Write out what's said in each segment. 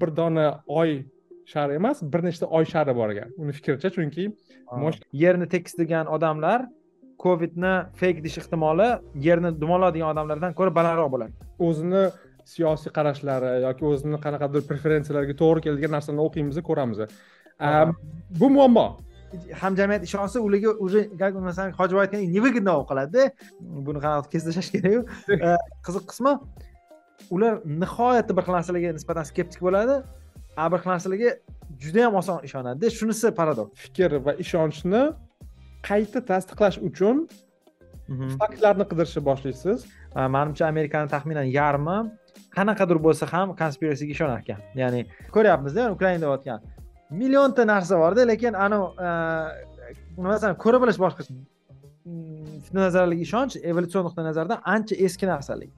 bir dona oy shari emas bir nechta oy shari bor ekan. Uni fikricha chunki yerni tekistirgan odamlar covidni fake deyish ehtimoli yerni dumallaydigan odamlardan ko'ra balandroq bo'ladi. O'zini siyosiy qarashlari yoki o'zini qanaqadir preferensiyalariga to'g'ri keladigan narsalarni o'qiymiz ko'ramiz bu muammo. Hamjamiyat ishonsa ularga уже как masalan hojiboy aytgandek невыгодно bo'lib qoladida buni qanaqa kesib tashlash kerakku qiziq qismi ular nihoyatda bir xil narsalarga nisbatan skeptik bo'ladi. A bir xil narsalarga judayam oson ishonadida shunisi paradoks. Fikr va ishonchni qayta tasdiqlash uchun mhm. faktlarni qidirishni boshlaysiz. Manimcha amerikani taxminan yarmi qanaqadir bo'lsa ham konspiratsiyaga ishonar ekan ya'ni ko'ryapmizda ukrainada bo'layotgan millionta narsa borda lekin anavi masalan ko'ra bilish boshqacha. Fitna nazariylik ishonch evolyutsion nuqtai nazardan ancha eski narsalik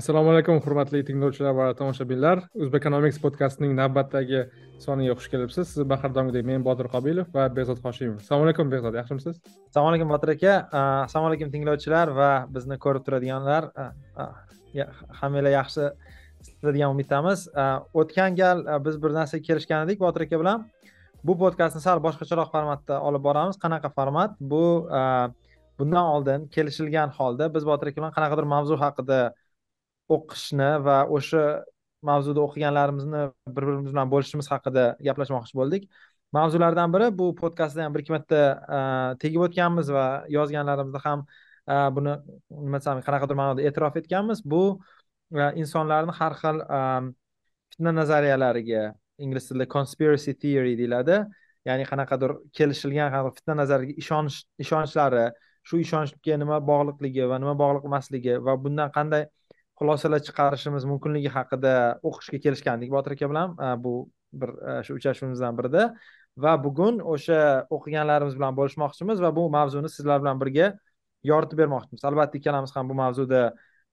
assalomu alaykum hurmatli tinglovchilar va tomoshabinlar. O'zbekonomics podkastining navbatdagi soniga xush kelibsiz. Siz bahardamgidek men botir qobilov va behzod hoshimov. Assalomu alaykum behzod yaxshimisiz? Assalomu alaykum botir aka. Assalomu alaykum tinglovchilar va bizni ko'rib turadiganlar. Hammanglar yaxshi degan umiddamiz. O'tgan gal biz bir narsaga kelishgan edik botir aka bilan. Bu podkastni sal boshqacharoq formatda olib boramiz. Qanaqa format? Bu e, bundan oldin kelishilgan holda biz botir aka bilan qanaqadir mavzu haqida o'qishni va o'sha mavzuda o'qiganlarimizni bir birimiz bilan bo'lishimiz haqida gaplashmoqchi bo'ldik. Mavzulardan biri bu podkastda ham bir ikki marta e, tegib o'tganmiz va yozganlarimizda ham e, buni nima desam qanaqadir ma'noda e'tirof etganmiz. Bu insonlarni har xil fitna nazariyalariga ingliz tilida conspiracy theory deyiladi. Ya'ni qanaqadir kelishilgan fitna nazariga ishonish ishonchlari shu ishonchga nima bog'liqligi va nima bog'liq emasligi va bundan qanday xulosalar chiqarishimiz mumkinligi haqida o'qishga kelishgandik. Botir aka bilan bu bir shu uchrashuvimizdan birida va bugun o'sha o'qiganlarimiz bilan bo'lishmoqchimiz va bu mavzuni sizlar bilan birga yoritib bermoqchimiz. Albatta ikkalamiz ham bu mavzuda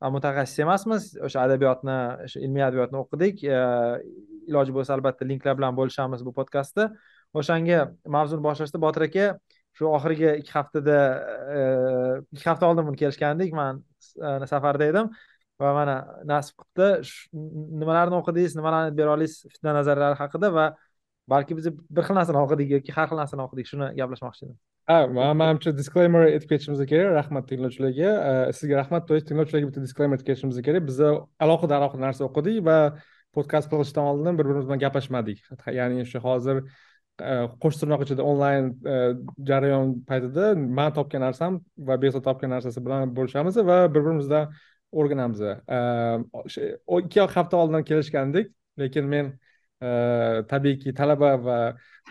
mutaxassis emasmiz. O'sha adabiyotni o'sha ilmiy adabiyotni o'qidik. Iloji bo'lsa albatta linklar bilan bo'lishamiz bu podkastda o'shanga mavzuni boshlashda botir aka shu oxirgi ikki haftada e, ikki hafta oldin buni kelishgandik. Man e, safarda edim va mana nasib qilibdi nimalarni o'qidingiz nimalarni bera olasiz fitna nazarlari haqida va balki biz bir xil narsani o'qidik yoki har xil narsani o'qidik. Shuni gaplashmoqchi edim. Ha manimcha disclaimer aytib ketishimiz kerak rahmat tinglovchilarga sizga rahmat то есть tinglovchilarga bitta disclaimer aytib ketishimiz kerak biz alohida alohida narsa o'qidik va podkast qilishdan oldin bir birimiz bilan gaplashmadik ya'ni o'sha hozir qo'sh tirnoq ichida onlayn jarayon paytida man topgan narsam va behzod topgan narsasi bilan bo'lishamiz va bir birimizdan o'rganamiz ikki hafta oldin kelishgandik lekin men tabiiyki talaba va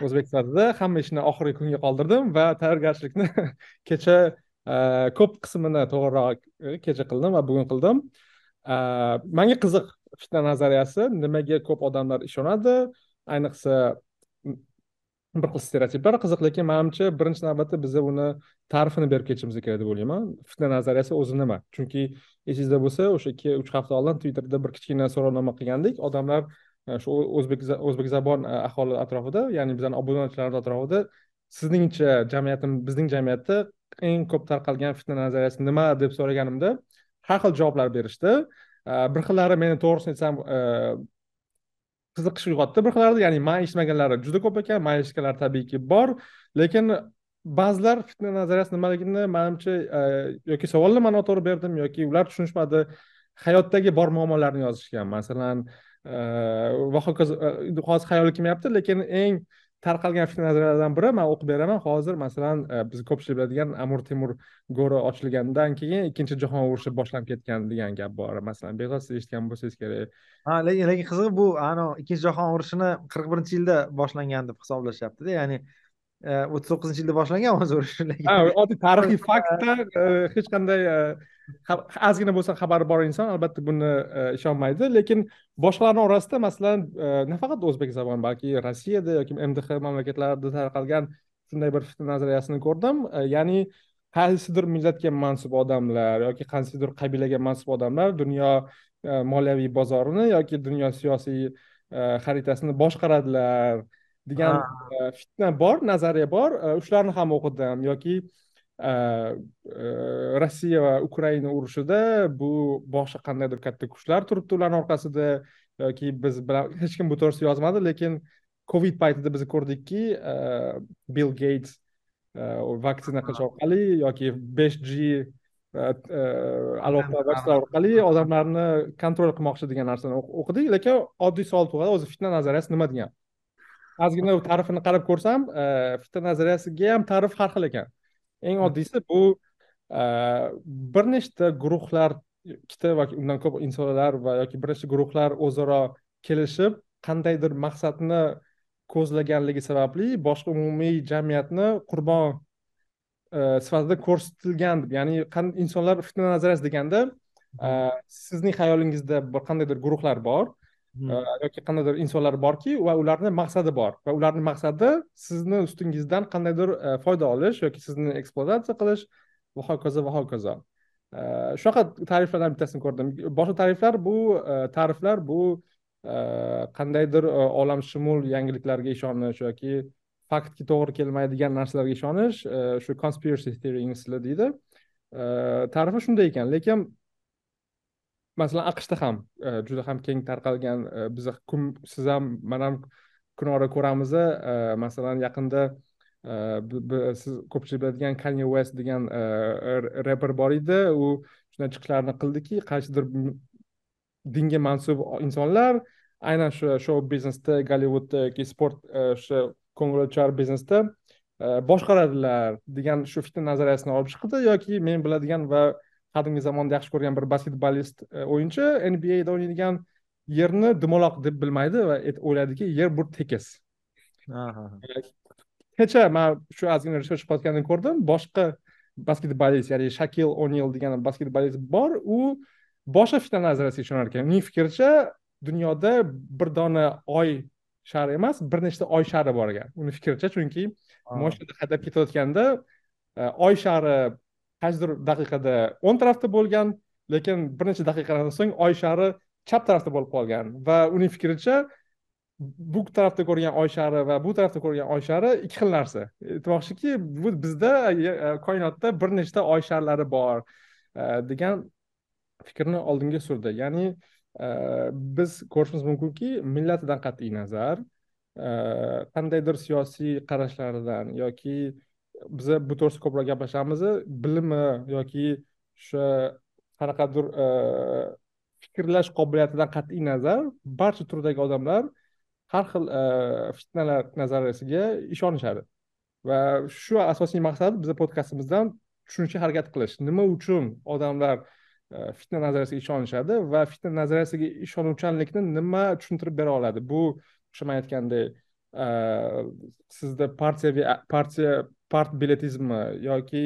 o'zbek sifatida hamma ishni oxirgi kunga qoldirdim va tayyorgarchilikni kecha ko'p qismini to'g'riroq e, kecha qildim va bugun qildim. Manga qiziq fitna nazariyasi. Nimaga ko'p odamlar ishonadi? Ayniqsa bir xil stereotiplar qiziq lekin manimcha birinchi navbatda biza uni ta'rifini berib ketishimiz kerak deb o'ylayman. Fitna nazariyasi o'zi nima? Chunki esingizda bo'lsa o'sha ikki uch hafta oldin twitterda bir kichkina so'rovnoma qilgandik. Odamlar shu o'zbek o'zbekzabon e, aholi atrofida ya'ni bizani obunachilarimiz atrofida sizningcha jamiyatimiz bizning jamiyatda eng ko'p tarqalgan fitna nazariyasi nima deb so'raganimda har xil javoblar berishdi. E, bir xillari meni to'g'risini aytsam e, qiziqish uyg'otdi bir xillari ya'ni man eshitmaganlari juda ko'p ekan man eshitganlar tabiiyki bor lekin ba'zilar fitna nazariyasi nimaligini manimcha yoki savolni man noto'g'ri berdim yoki ular tushunishmadi. Hayotdagi bor muammolarni yozishgan masalan va hokazo hozir hayolimga kelmayapti lekin eng tarqalgan fitna nazariyalardan biri man o'qib beraman hozir masalan biz ko'pchilik biladigan amur temur go'ri ochilgandan keyin ikkinchi jahon urushi boshlanib ketgan degan gap bor masalan behzod siz eshitgan bo'lsangiz kerak ha lekin lekin qizig'i bu anavi ikkinchi jahon urushini qirq birinchi yilda boshlangan deb hisoblashyaptida ya'ni o'ttiz to'qqizinchi yilda boshlangan o'zi urush oddiy tarixiy faktdan hech qanday ozgina bo'lsa xabari bor inson albatta buni ishonmaydi. Lekin boshqalarni orasida masalan nafaqat o'zbek zabon balki rossiyada yoki mdh mamlakatlarida tarqalgan shunday bir fitna nazariyasini ko'rdim. Ya'ni qaysidir millatga mansub odamlar yoki qaysidir qabilaga mansub odamlar dunyo moliyaviy bozorini yoki dunyo siyosiy xaritasini boshqaradilar degan fitna bor nazariya bor. Shularni ham o'qidim yoki rossiya va ukraina urushida bu boshqa qandaydir katta kuchlar turibdi ularni orqasida yoki biz bilan hech kim bu to'g'risida yozmadi lekin covid paytida biz ko'rdikki bill geyts vaksina qilish orqali yoki besh g aloqa vositalar orqali odamlarni kontrol qilmoqchi degan narsani o'qidik lekin oddiy savol tug'adi o'zi fitna nazariyasi nima degan ozgina ta'rifini qarab ko'rsam fitna nazariyasiga ham ta'rif har xil ekan eng oddiysi bu bir nechta guruhlar ikkita va undan ko'p insonlar va yoki bir nechta guruhlar o'zaro kelishib qandaydir maqsadni ko'zlaganligi sababli boshqa umumiy jamiyatni qurbon e, sifatida ko'rsatilgan ya'ni insonlar fitna nazariyasi deganda e, sizning xayolingizda bir qandaydir guruhlar bor. e, yoki qandaydir insonlar borki va ularni maqsadi bor. Va ularni maqsadi sizni ustingizdan qandaydir e, foyda olish yoki sizni ekspluatatsiya qilish va hokazo. Va hokazo shunaqa ta'riflardan bittasini ko'rdim. Boshqa ta'riflar bu e, ta'riflar bu qandaydir olamshumul yangiliklarga ishonish yoki faktga to'g'ri kelmaydigan narsalarga ishonish shu conspiracy theory ingliz tilida deydi tarifi shunday ekan lekin masalan aqshda ham e, juda ham keng tarqalgan e, biza siz ham man ham kun ora ko'ramiz e, masalan yaqinda siz ko'pchilik biladigan kanye west degan reper bor edi. U shunday chiqishlarni qildiki qaysidir dinga mansub insonlar aynan shu shou biznesda gollivudda yoki sport o'sha ko'ngilochar biznesda boshqaradilar degan shu fitna nazariyasini olib chiqdi yoki men biladigan va qadimgi zamonda yaxshi ko'rgan bir basketbolist e, o'yinchi. Nbada o'ynaydigan yerni dumaloq deb bilmaydi va o'ylaydiki yer bu tekis. Kecha man shu ozgina research qilayotganda ko'rdim. Boshqa basketbolist ya'ni shakil o'nil degan basketbolist bor. U boshqa fitna nazariyasiga ishonar ekan uning fikricha dunyoda bir dona oy shari emas bir nechta oy shari bor ekan. Uni fikricha chunki moshinada haydab ketayotganda e, oy shari qaysidir daqiqada o'ng tarafda bo'lgan lekin bir necha daqiqadan so'ng oy shari chap tarafda bo'lib qolgan va uning fikricha bu tarafda ko'rgan oy shari va bu tarafda ko'rgan oy shari ikki xil narsa. Aytmoqchiki bu bizda e, e, koinotda bir nechta oy sharlari bor e, degan fikrni oldinga surdi. Ya'ni biz ko'rishimiz mumkinki millatidan qat'iy nazar qandaydir siyosiy qarashlaridan yoki biza bu to'g'risida ko'proq gaplashamiz. Bilimi yoki o'sha qanaqadir e, fikrlash qobiliyatidan qat'iy nazar barcha turdagi odamlar har xil e, fitnalar nazariyasiga ishonishadi. Va shu asosiy maqsad bizni podkastimizdan tushunishga harakat qilish. Nima uchun odamlar e, fitna nazariyasiga ishonishadi va fitna nazariyasiga ishonuvchanlikni nima tushuntirib bera oladi? Bu o'sha man aytganday sizda partiyaviy partiya part biletizmi yoki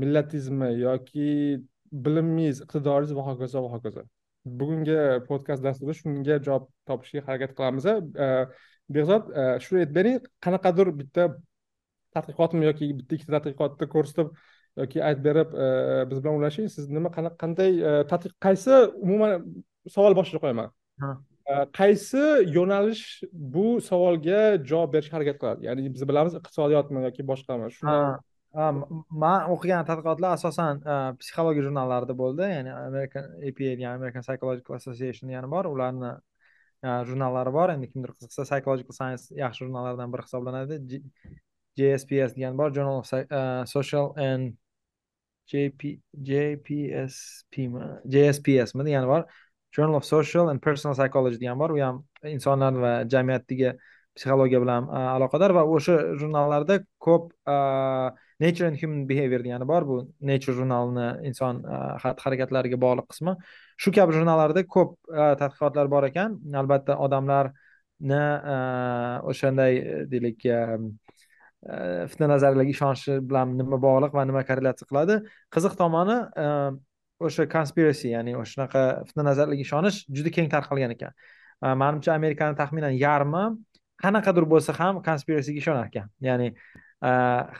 millatizmi yoki bilimingiz iqtidoringiz va hokazo va hokazo. Bugungi podkast dasturida shunga javob topishga harakat qilamiz. Behzod e, shu aytib bering qanaqadir bitta tadqiqotmi yoki bitta ikkita tadqiqotni ko'rsatib yoki aytib berib e, biz bilan ulashing. Siz nima qanday e, tadqiq qaysi umuman savol boshlab qo'yaman? Э, qaysi yo'nalish bu savolga javob berishga harakat qiladi? Ya'ni biz bilamiz iqtisodiyotmi yoki boshqami? Shuni man o'qigan tadqiqotlar asosan e, psixologiya jurnallarida bo'ldi. Ya'ni american apa degan american psychological association degani bor ularni e, jurnallari bor. Endi kimdir qiziqsa psychological science yaxshi jurnallardan biri hisoblanadi. JSPS degan bor Journal of e, Social and JP, JPSPmi JSPSmi degani bor. Journal of Social and Personal Psychology degan bor. U ham insonlar va jamiyatdagi psixologiya bilan e, aloqador va o'sha jurnallarda ko'p e, Nature and Human Behavior degani bor. Bu Nature jurnalini inson e, xatti harakatlariga bog'liq qismi. Shu kabi jurnallarda ko'p tadqiqotlar bor ekan. Albatta odamlarni o'shanday deylik fitna nazarlarga ishonishi bilan nima bog'liq va nima korrelyatsiya qiladi? Qiziq tomoni o'sha conspiracy ya'ni o'sha shunaqa fitna nazarlarga ishonish juda keng tarqalgan ekan. Э, manimcha amerikani taxminan yarmi qanaqadir bo'lsa ham konspiratsiyaga ishonar ekan ya'ni э,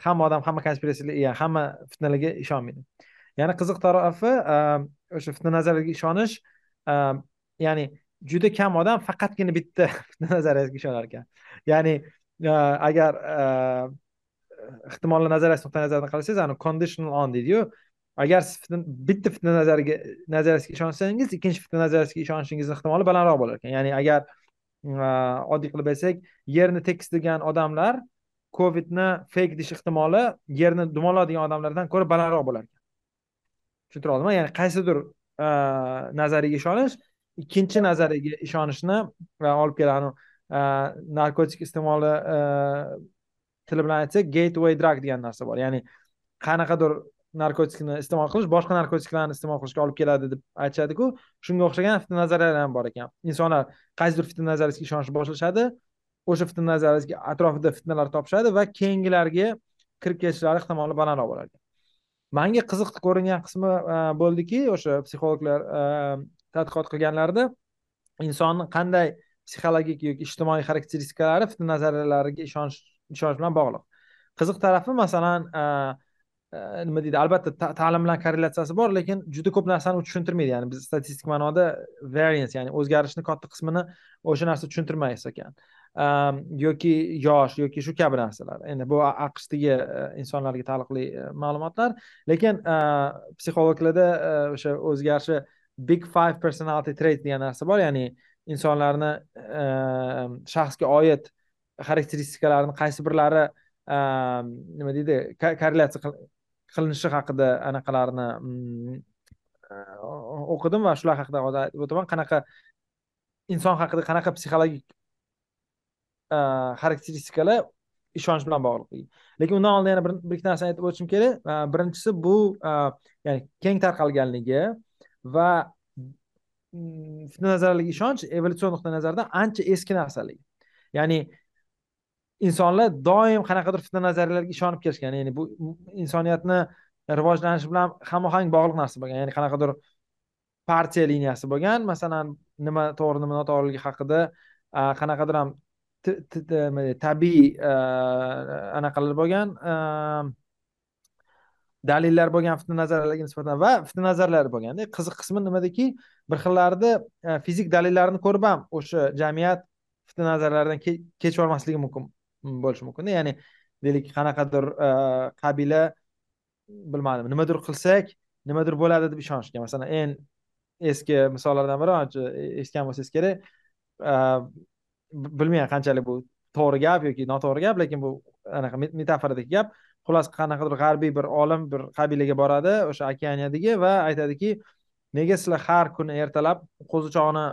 hamma odam hamma konspiratsiyaga hamma fitnalarga ishonmaydi. Yana qiziq tarafi э, o'sha fitna nazariyalarga ishonish ya'ni juda kam odam faqatgina bitta fitna nazariyasiga ishonar ekan ya'ni agar ehtimollar nazariyasi nuqtai nazaridan qarasangiz ani conditional on deydiyu. Agar siz bitta fitna nazariga nazariyasiga ishonsangiz ikkinchi fitna nazariyasiga ishonishingizni ehtimoli balandroq bo'lar ekan. Ya'ni agar mm, oddiy qilib aytsak yerni tekislagan odamlar covidni fake deyish ehtimoli yerni dumallaydigan odamlardan ko'ra balandroq bo'lar ekan. Tushuntira oldimmi ya'ni qaysidir nazariyaga ishonish ikkinchi nazariyaga ishonishni olib keladi. Narkotik iste'moli tili bilan aytsak gateway drug degan narsa bor. Ya'ni qanaqadir narkotikni iste'mol qilish boshqa narkotiklarni iste'mol qilishga olib keladi deb aytishadiku. Shunga o'xshagan fitna nazariyalar ham bor ekan. Insonlar qaysidir fitna nazariyasiga ishonishni boshlashadi o'sha fitna nazariyasiga atrofida fitnalar topishadi va keyingilarga kirib ketishlari ehtimoli balandroq bo'lar ekan. Manga qiziq ko'ringan qismi e, bo'ldiki o'sha psixologlar e, tadqiqot qilganlarida insonni qanday psixologik yoki ijtimoiy xarakteristikalari fitna nazariyalariga ishonish ishonch bilan bog'liq. Qiziq tarafi masalan e, nima deydi? Albatta ta'lim bilan korrelyatsiyasi bor lekin juda ko'p narsani u tushuntirmaydi. Ya'ni biz statistik ma'noda variance ya'ni o'zgarishni katta qismini o'sha narsa tushuntirmaysiz ekan. Yoki yosh yoki shu kabi narsalar. Endi bu aqshdagi insonlarga taalluqli ma'lumotlar. Lekin psixologlarda o'sha o'zgarishi big five personality trait degan narsa bor. Ya'ni insonlarni shaxsga oid xarakteristikalarni qaysi birlari nima deydi korrelyatsiya qilinishi haqida anaqalarni mm, o'qidim va shular haqida hozir aytib o'taman. Qanaqa inson haqida qanaqa psixologik xarakteristikalar ishonch bilan bog'liq lekin undan oldin yana bir ikki narsani aytib o'tishim kerak. Birinchisi bu ya'ni keng tarqalganligi va mm, fitna ishonch evolyutsion nuqtai nazardan ancha eski narsaligi ya'ni insonlar doim qanaqadir fitna nazariyalarga ishonib kelishgan. Ya'ni bu insoniyatni rivojlanishi bilan hamohang bog'liq narsa bo'lgan. Ya'ni qanaqadir partiya liniyasi bo'lgan. Masalan nima to'g'ri nima noto'g'riligi haqida qanaqadir ham tabiiy anaqalar bo'lgan dalillar bo'lgan fitna nazarlarga nisbatan va fitna nazarlar bo'lganda e, qiziq qismi nimadaki bir xillarida e, fizik dalillarni ko'rib ham o'sha jamiyat fitna nazarlardan kechib yubormasligi mumkin. Bo'lishi mumkinda ya'ni deylik qanaqadir э, qabila bilmadim nimadir qilsak nimadir bo'ladi deb ishonishgan masalan eng eski misollardan biri ancha e, eshitgan bo'lsangiz kerak э, bilmayman qanchalik bu to'g'ri gap yoki noto'g'ri gap lekin bu anaqa metaforadagi gap. Xullas qanaqadir g'arbiy bir olim bir qabilaga boradi o'sha okeaniyadagi va aytadiki nega sizlar har kuni ertalab qo'zichoqni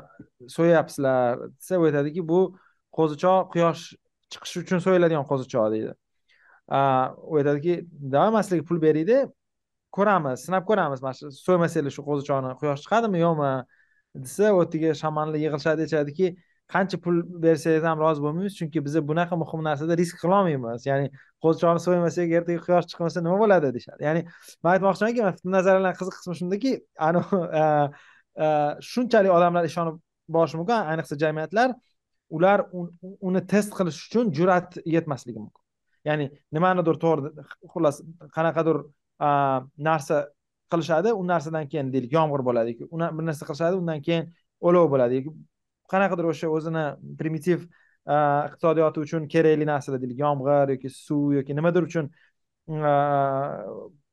so'yapsizlar? desa u aytadiki bu qo'zichoq quyosh chiqish uchun so'yiladigan qo'zichoq deydi. U aytadiki davomman sizlarga pul beraydi ko'ramiz sinab ko'ramiz mana shu so'ymasanglar shu qo'zichoqni quyosh chiqadimi yo'qmi? desa u shamanlar yig'ilishadi aytishadiki qancha pul bersangiz ham rozi bo'lmaymiz chunki biz bunaqa muhim narsada risk qilolmaymiz. Ya'ni qo'zichoqni so'ymasak ertaga quyosh chiqmasa nima bo'ladi? deyishadi. Ya'ni man aytmoqchimanki nazarlarni qiziq qismi shundaki shunchalik odamlar ishonib borishi mumkin. Ayniqsa jamiyatlar ular uni test qilish uchun jur'at yetmasligi mumkin. Ya'ni nimanidir to'g'ri xullas qanaqadir narsa qilishadi u narsadan keyin deylik yomg'ir bo'ladi yoki bir narsa qilishadi undan keyin olov bo'ladi yoki qanaqadir o'sha o'zini primitiv iqtisodiyoti uchun kerakli narsalar deylik yomg'ir yoki suv yoki nimadir uchun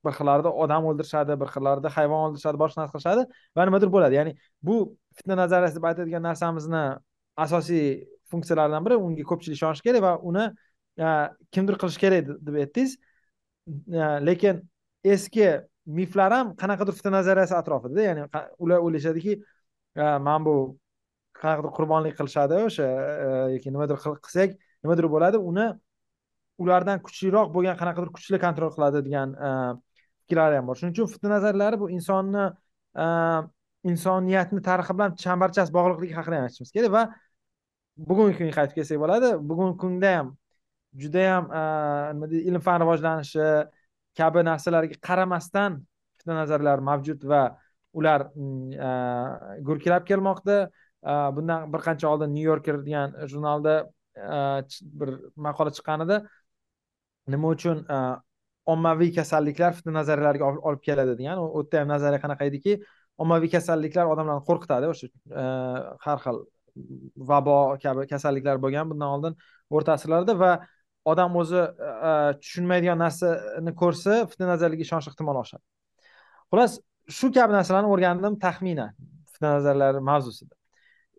bir xillarida odam o'ldirishadi bir xillarida hayvon o'ldirishadi boshqa narsa qilishadi va nimadir bo'ladi. Ya'ni bu fitna nazariyasi deb aytadigan narsamizni asosiy funksiyalaridan biri unga ko'pchilik ishonishi kerak va uni e, kimdir qilishi kerak deb aytdingiz. E, lekin eski miflar ham qanaqadir fitna nazariyasi atrofida ya'ni ular o'ylashadiki e, mana bu qanaqadir qurbonlik qilishadi o'sha yoki nimadir qilsak nimadir bo'ladi uni ulardan kuchliroq bo'lgan qanaqadir kuchli kontrol qiladi degan fikrlar ham bor. Shuning uchun fitna nazarlari bu insonni insoniyatni tarixi bilan chambarchas bog'liqligi haqida ham aytishimiz kerak va bugungi kunga qaytib kelsak bo'ladi. Bugungi kunda ham judayam nima deydi ilm fan rivojlanishi kabi narsalarga qaramasdan fitna nazarlar mavjud va ular mm, gurkirab kelmoqda. Bundan bir qancha oldin new yorker degan jurnalda bir maqola chiqqan edi nima uchun ommaviy kasalliklar fitna nazariyalariga olib keladi degan. U yerda ham nazariya qanaqa ediki ommaviy kasalliklar odamlarni qo'rqitadi. O'sha har xil vabo kabi kasalliklar bo'lgan bundan oldin o'rta asrlarda va odam o'zi e, e, tushunmaydigan narsani ko'rsa fitna nazarlarga ishonish ehtimoli oshadi. Xullas shu kabi narsalarni o'rgandim taxminan fitna nazarlari mavzusida.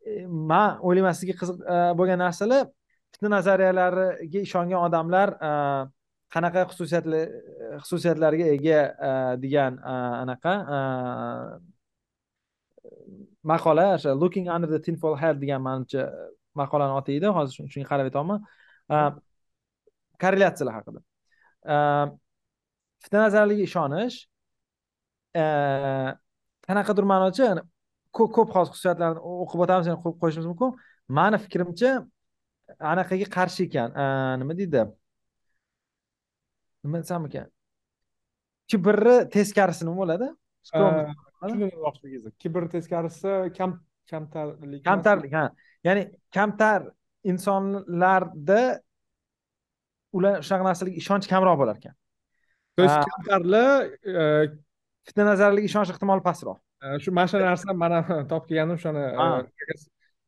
E, Man o'ylayman sizga qiziq bo'lgan narsalar fitna nazariyalariga ishongan odamlar qanaqa xususiyatli xususiyatlarga ega degan anaqa maqola o'sha uh, looking under the tinfoil hat degan manimcha uh, maqolani oti edi hozir shunga qarab aytyapman uh, korrelyatsiyalar haqida. Fitna nazarligiga ishonish qanaqadir ma'noda ko'p hozir xususiyatlarni o'qib o'tamiz yana qo'yib qo'yishimiz mumkin. Mani fikrimcha anaqaga qarshi ekan. Nima deydi? Nima desam ekan? Kibrni teskarisi nima bo'ladi. Tushunmoqchiligingizni kibr teskarisi kam kamtarlik kamtarlik ha. Ya'ni kamtar insonlarda ular shunaqa narsalarga ishonch kamroq bo'lar ekan то есть kamtarlar fitna nazarliga ishonish ehtimoli pastroq. Shu mana shu narsa mana topib kelganim o'shani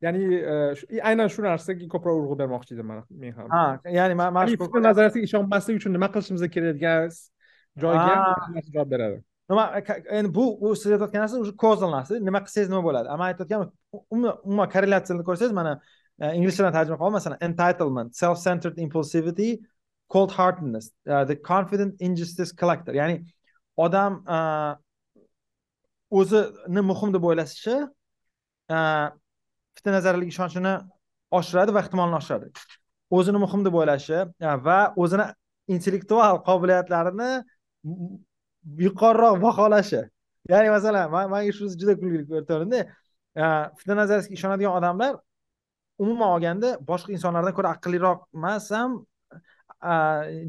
ya'ni aynan shu narsaga ko'proq urg'u bermoqchi edim men ham. Ha ya'ni mana shu fitna nazariyasiga ishonmaslik uchun nima qilishimiz kerak degan joyga javob beradi nima endi bu u siz aytayotgan narsa уже kozal narsa. Nima qilsangiz nima bo'ladi? Man aytayotgan umuman korrelyatsiyani ko'rsangiz mana e, inglizchadan tarjima qilib masalan entitlement self centered impulsivity cold heartedness uh, the confident injustice collector. Ya'ni odam uh, o'zini muhim deb o'ylashi uh, fitna ishonchini oshiradi va ehtimolni oshiradi. O'zini muhim deb o'ylashi va o'zini intellektual qobiliyatlarini yuqoriroq baholashi. Ya'ni masalan manga shunisi juda kulgili ko'rinaveradi e, fitna nazariyasiga ishonadigan odamlar umuman olganda boshqa insonlardan ko'ra aqlliroq emas ham e,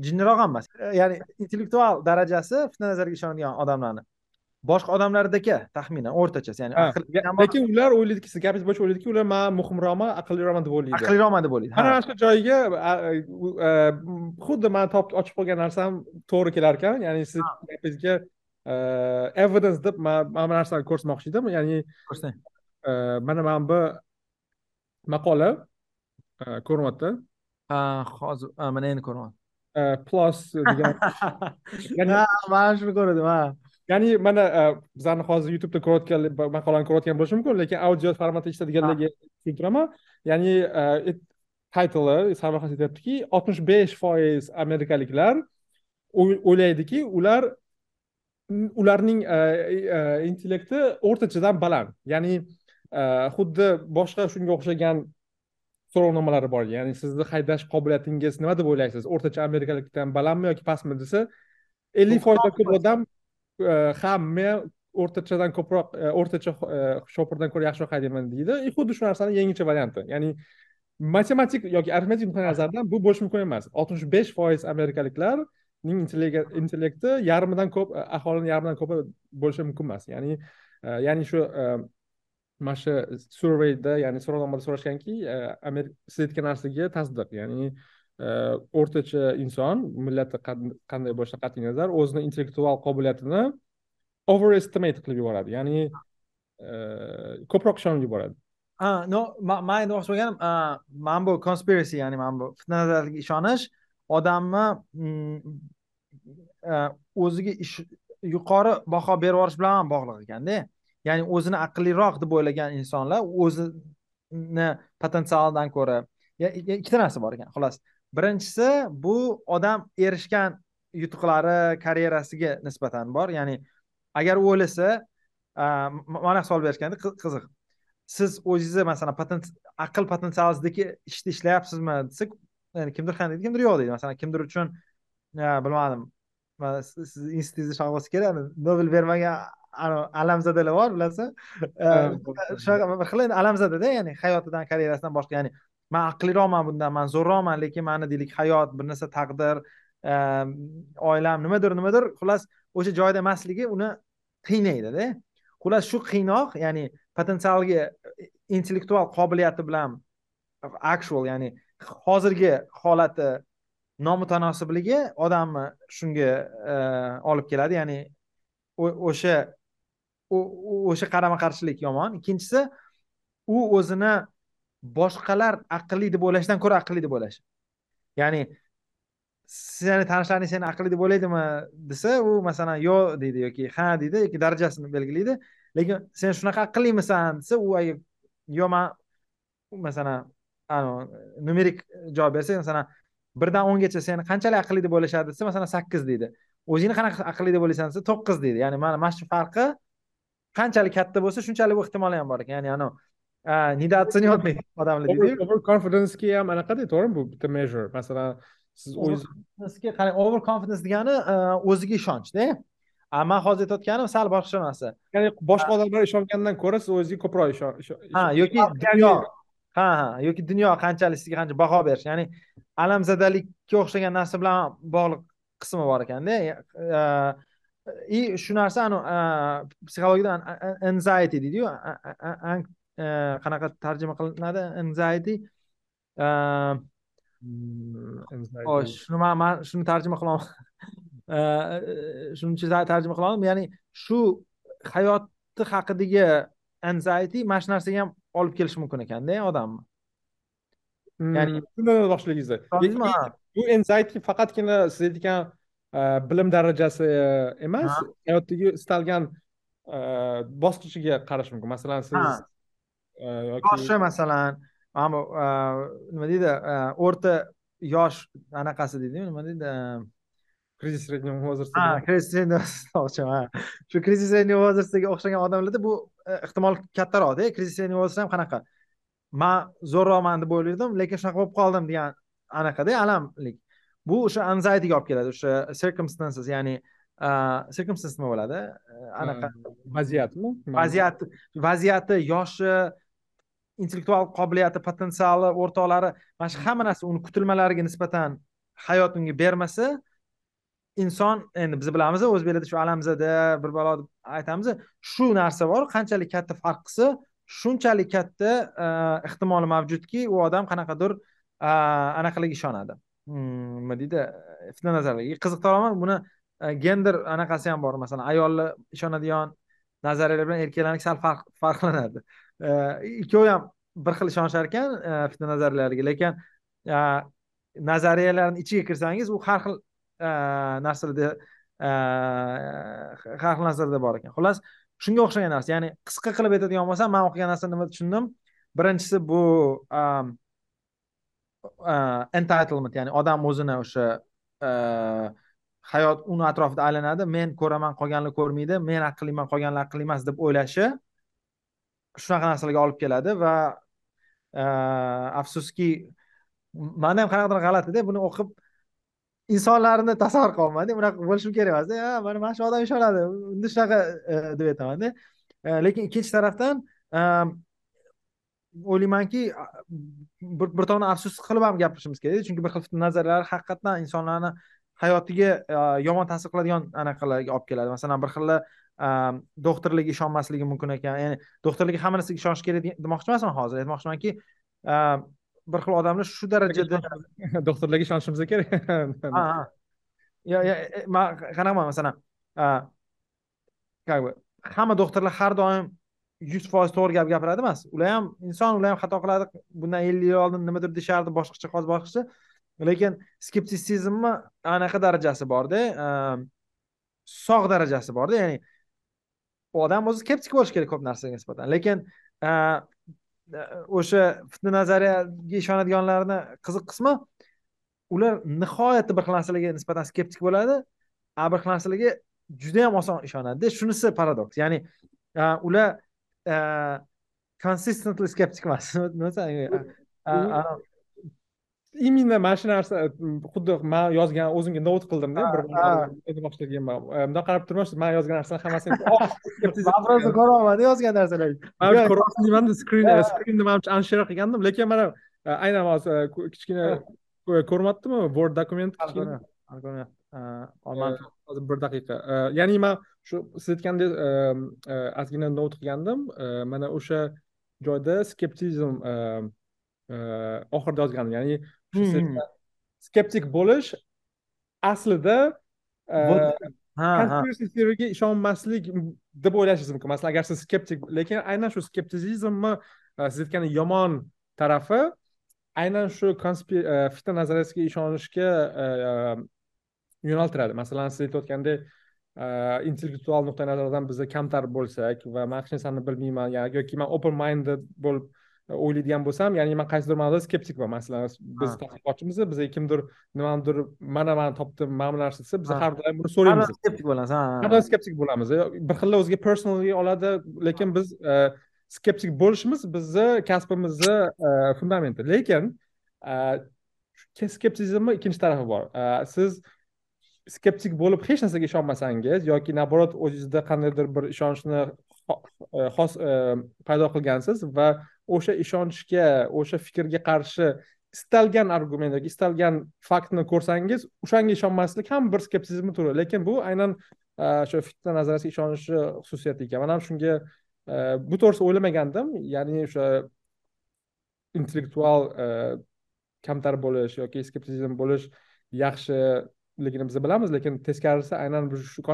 jinniroq ham emas e, ya'ni intellektual darajasi fitna nazariga ishonadigan odamlarni. Boshqa odamlardagi taxminan o'rtachasi ya'ni lekin ular o'ylaydiki gapingiz boshida o'ylaydiki ular man muhimroqman aqlliroqman deb o'ylaydi. Aqlliroqman deb o'ylaydi mana shu joyiga xuddi man topib ochib qolgan narsam to'g'ri kelar ekan ya'ni siz gapingizga evidence deb man mana bu narsani ko'rsatmoqchi edim. Ya'ni ko'rsang mana mana bu maqola ko'rinyapti ha hozir mana endi ko'ryapman. Plus degan mana shuni ko'rdim ha ya'ni mana e, bizlarni hozir youtubeda ko'rayotgan maqolani ko'rayotgan bo'lishi mumkin lekin audio formatda eshitadiganlarga tushuntiraman ya'ni e, taytli sarlavhasi aytyaptiki oltmish besh foiz amerikaliklar o'ylaydiki ular ularning e, intellekti o'rtachadan baland. Ya'ni xuddi boshqa shunga o'xshagan so'rovnomalari bor. Ya'ni sizni haydash qobiliyatingiz nima deb o'ylaysiz? O'rtacha amerikalikdan balandmi yoki pastmi desa ellik foizdan ko'p odam ha men o'rtachadan ko'proq e, o'rtacha e, shopirdan ko'ra yaxshiroq haydayman deydi. И xuddi shu narsani yangicha varianti ya'ni matematik yoki arifmetik nuqtai nazardan bu bo'lishi mumkin emas. Oltmish besh foiz amerikaliklarning intellekti yarmidan ko'p e, aholini yarmidan ko'pi bo'lishi mumkin emas. Ya'ni ya'ni shu mana shu surveyda ya'ni so'rovnomada so'rashganki siz aytgan narsaga tasdiq. Ya'ni Э, o'rtacha inson millati qanday bo'lishidan qat'iy nazar o'zini intellektual qobiliyatini overestimate qilib yuboradi. Ya'ni e, ko'proq ishonib yuboradi. Ha no man aytmoqchi bo'lganim mana bu conspiracy ya'ni mana bu fitnalarga ishonish odamni mm, e, o'ziga yuqori baho berib yuborish bilan ham bog'liq ekanda. Ya'ni o'zini aqlliroq deb o'ylagan insonlar o'zini potensialidan ko'ra ikkita narsa bor ekan xullas. Birinchisi bu odam erishgan yutuqlari karyerasiga nisbatan bor. Ya'ni agar u o'ylasa mana savol berishganda qiziq. Siz o'zingizni masalan aql potensialingizdagi ishni ishlayapsizmi desak kimdir ha deydi kimdir yo'q deydi. Masalan kimdir uchun bilmadim sizni institutingizda bo'lsa kerak nobel bermagan alamzadalar bor bilasizmi shunaqa bir xil alamzadada ya'ni hayotidan karyerasidan boshqa ya'ni man aqliroqman bundan man zo'rroqman lekin mani deylik hayot bir narsa taqdir ehm, oilam nimadir nimadir xullas o'sha joyda emasligi uni qiynaydida. Xullas shu qiynoq ya'ni potensialga e, intellektual qobiliyati bilan actual ya'ni hozirgi holati nomutanosiblig'i odamni shunga e, olib keladi. Ya'ni o'sha o'sha qarama qarshilik yomon. Ikkinchisi u o'zini boshqalar aqlli deb o'ylashdan ko'ra aqlli deb o'ylash. Ya'ni seni tanishlaring seni aqlli deb o'ylaydimi desa u masalan yo'q deydi yoki ha deydi yoki darajasini belgilaydi lekin sen shunaqa aqllimisan desa u yo man masalan numerik javob bersa masalan birdan o'ngacha seni qanchalik aqlli deb o'ylashadi desa masalan sakkiz deydi. O'zingni qanaqa aqlli deb o'ylaysan desa to'qqiz deydi. Ya'ni mana mana shu farqi qanchalik katta bo'lsa shunchalik bu ehtimoli ham bor ekan. Ya'ni anavi недооцененный odamlar deydiyu over confidencega ham anaqada to'g'rimi bu bitta measure? Masalan siz o'zingizga qarang over confidence degani o'ziga ishonchda man hozir aytayotganim sal boshqa narsa ya'ni boshqa odamlar ishongandan ko'ra siz o'zingizga ko'proq ishon ha yoki dunyo. Ha ha yoki dunyo qanchalik sizga qancha baho berish. Ya'ni alamzadalikka o'xshagan narsa bilan bog'liq qismi bor ekanda и shu narsa psixologiyada anxiety deydiyu qanaqa tarjima qilinadi? Anxiety xo'sh shuni man shuni tarjima qilaman shuncha tarjima qila oldim ya'ni shu hayoti haqidagi anxiety mana shu narsaga ham olib kelishi mumkin ekanda odamni. Ya'ni tushundim boshligingizda bu anxiety faqatgina siz aytgan bilim darajasi emas hayotdagi istalgan bosqichiga qarash mumkin. Masalan siz yoshi masalan. Nima deydi o'rta yosh anaqasi deydiyu nima deydi кризис среднего возраста ha кризис среднего возраста shu кризис среднего возрастga o'xshagan odamlarda bu ehtimol kattaroqda кризис среднего возраста ham qanaqa? Man zo'rroqman deb o'ylardim lekin shunaqa bo'lib qoldim degan anaqada alamlik. Bu o'sha anxietyga olib keladi o'sha circumstances ya'ni circumstance nima bo'ladi? Anaqa. Vaziyatmi vaziyat vaziyati yoshi intellektual qobiliyati potensiali o'rtoqlari mana shu hamma narsa uni kutilmalariga nisbatan hayot unga bermasa inson endi biz bilamiz o'zbeklarda shu alamzada bir balo deb aytamiz shu narsa bor qanchalik katta farq qilsa shunchalik katta e, ehtimoli mavjudki u odam qanaqadir e, anaqalarga ishonadi. Hmm, Nima deydi fitna nazarlarga qiziq tomoni buni e, gender anaqasi ham bor. Masalan ayollar ishonadigan nazariyalar bilan erkaklarniki sal farqlanadi. Ikkovi ham bir xil ishonishar ekan e, fitna nazariyalariga. Lekin e, nazariyalarni ichiga kirsangiz u har xil e, narsalarda har xil narsalarda bor ekan. Xullas shunga o'xshagan narsa. Ya'ni qisqa qilib aytadigan bo'lsam man o'qigan narsani nima tushundim? Birinchisi bu entitlement ya'ni odam o'zini o'sha hayot uni atrofida aylanadi. Men ko'raman qolganlar ko'rmaydi. Men aqlliman qolganlar aqlli emas deb o'ylashi shunaqa narsalarga olib keladi va e, afsuski manda ham qanaqadir g'alatida buni o'qib insonlarni tasavvur qilyapmanda unaqa bo'lishi kerak emasda. Mana mana shu odam ishonadi. Unda shunaqa e, deb aytamanda. E, lekin ikkinchi tarafdan o'ylaymanki bir bir tomon afsus qilib ham gapirishimiz kerak chunki bir xil nazarlar haqiqatdan insonlarni hayotiga yomon ta'sir qiladigan anaqalarga olib keladi. Masalan bir xillar doktorlarga ishonmasligi mumkin ekan. Ya'ni doktorlarga hamma narsaga ishonish kerak demoqchi emasman hozir. Aytmoqchimanki bir xil odamlar shu darajada doktorlarga ishonishimiz kerak. Ha man qanaqaman masalan как бы hamma doktorlar har doim yuz foiz to'g'ri gap gapiradi emas. Ular ham inson ular ham xato qiladi bundan ellik yil oldin nimadir deshardi boshqacha hozir boshqacha. Lekin skeptitsizmni anaqa darajasi borda sog' darajasi borda. Ya'ni odam o'zi skeptik bo'lishi kerak ko'p narsaga nisbatan. Lekin o'sha fitna nazariyaga ishonadiganlarni qiziq qismi ular nihoyatda bir xil narsalarga nisbatan skeptik bo'ladi a bir xil narsalarga juda yam oson ishonadida shunisi paradoks. Ya'ni ular consistently skeptik emas именно mana shu narsa xuddi man yozgan o'zimga not qildimda bir ekanman bundoq qarab turmasiz man yozgan narsani hammasini просто ko'ryapmanda yozgan narsalarni ko'ryapman skrin skrinni manimcha anshira qilgandim lekin mana aynan hozir kichkina ko'ryaptimi word dokument kichkina hozir bir daqiqa ya'ni man shu siz aytgandek ozgina not qilgandim mana o'sha joyda skeptizm oxirida yozgandim ya'ni Hmm. skeptik bo'lish aslida conspiracy theoryga ishonmaslik deb o'ylashingiz mumkin. Masalan agar siz skeptik lekin aynan shu skeptizizmni siz aytgan yomon tarafi aynan shu fitna nazariyasiga ishonishga yo'naltiradi. Masalan siz aytayotgandek intellektual nuqtai nazardan biz kamtar bo'lsak va man hech narsani bilmayman yoki man open minded bo'lib o'ylaydigan bo'lsam ya'ni man qaysidir ma'noda skeptikman masalan biz tadqiqotchimiz biz kimdir nimanidir mana man topdim mana bu narsa desa biz har doim buni so'raymiz. Skeptik bo'lasiz har doim skeptik bo'lamiz. Bir xilla o'ziga personally oladi lekin biz skeptik bo'lishimiz bizni kasbimizni fundamenti. Lekin skeptizmni ikkinchi tarafi bor. Siz skeptik bo'lib hech narsaga ishonmasangiz yoki naоборот o'zingizda qandaydir bir ishonchni xos paydo qilgansiz va o'sha ishonchga o'sha fikrga qarshi istalgan argument yoki istalgan faktni ko'rsangiz o'shanga ishonmaslik ham bir skepsizmni turi lekin bu aynan e, o'sha fitna nazariyasiga ishonishi xususiyati ekan. Man ham shunga e, bu to'g'risida o'ylamagandim. Ya'ni o'sha intellektual e, kamtar bo'lish yoki skeptizm bo'lish yaxshiligini biz bilamiz lekin teskarisi aynan shu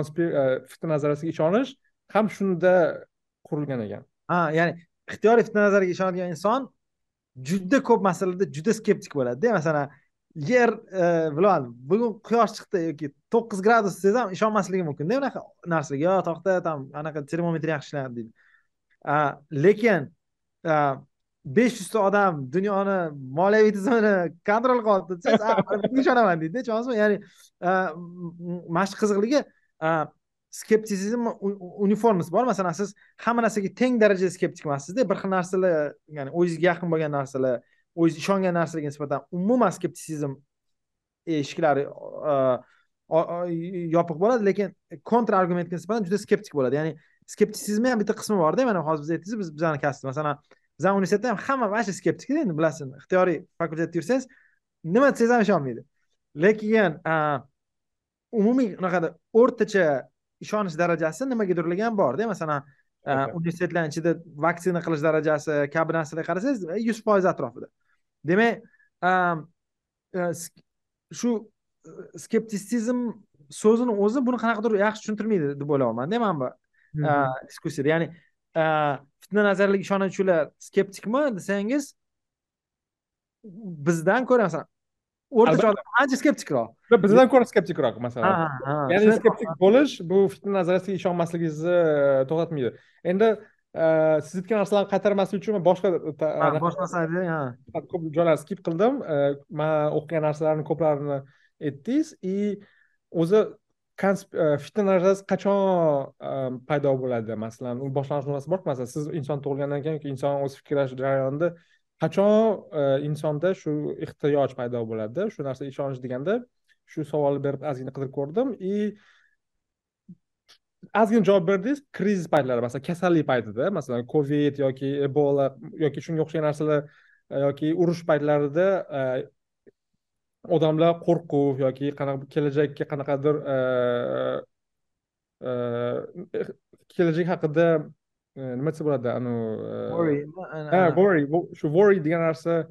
fitna nazariyasiga ishonish ham shunda qurilgan ekan. Ha ya'ni ixtiyoriy fitna nazariga ishonadigan inson juda ko'p masalalarda juda skeptik bo'ladida. Masalan yer e, bilmadim bugun quyosh chiqdi yoki to'qqiz gradus desa ham ishonmasligi mumkinda unaqa narsaga yo to'xta там anaqa termometr yaxshi ishlayapti deydi lekin besh yuzta odam dunyoni moliyaviy tizimini kontrol qilyapti desangiz ishonaman deydida. Tushunasizmi ya'ni mana shu qiziqligi skeptitsizm uniformasi bor. Masalan siz hamma narsaga teng darajada skeptik emassizda bir xil narsalar ya'ni o'zingizga yaqin bo'lgan narsalar o'zingiz ishongan narsalarga nisbatan umuman skeptitsizm eshiklari yopiq bo'ladi lekin kontra argumentga nisbatan juda skeptik bo'ladi. Ya'ni skeptitsizmni ham bitta qismi borda mana hozir biz aytdingiz biz bizani kasbimiz masalan bizani universitetda ham hamma mana shu skeptikda endi bilasiz ixtiyoriy fakultetda yursangiz nima desangiz ham ishonmaydi. Lekin umumiy unaqada o'rtacha ishonish darajasi nimagadirligi ham borda masalan universitetlarni ichida vaksina qilish darajasi kabi narsalarga qarasangiz yuz foiz atrofida. Demak shu skeptitsizm so'zini o'zi buni qanaqadir yaxshi tushuntirmaydi deb o'ylayapmanda man bu diskussiyada ya'ni fitna nazariyasiga ishonuvchilar skeptikmi desangiz bizdan ko'ra masalan o'rtacha odam ancha skeptikroq bizdan ko'ra skeptikroq masalan ya'ni skeptik bo'lish bu fitna nazariyasiga ishonmasligingizni e, to'xtatmaydi. Endi e, siz aytgan narsalarni qaytarmaslik uchun boshqa boshqa narsalarni ko'p joylarni skip qildim. E, man o'qigan narsalarni ko'plarini aytdingiz. И o'zi fitna nazariyasi qachon paydo bo'ladi? Masalan u boshlang'ich nuqtasi borku masalan siz inson tug'ilgandan keyin inson o'zi fikrlash jarayonida qachon e, insonda shu ehtiyoj paydo bo'ladi? Shu narsa ishonch deganda shu savolni berib ozgina qidirib ko'rdim. И ozgina javob berdingiz krizis paytlari masalan kasallik paytida masalan covid yoki ebola yoki shunga o'xshagan narsalar e, yoki urush paytlarida e, odamlar qo'rquv yoki qanaqa kelajakka qanaqadir kelajak haqida nima desa bo'ladi anavi ha worry shu worry degan narsa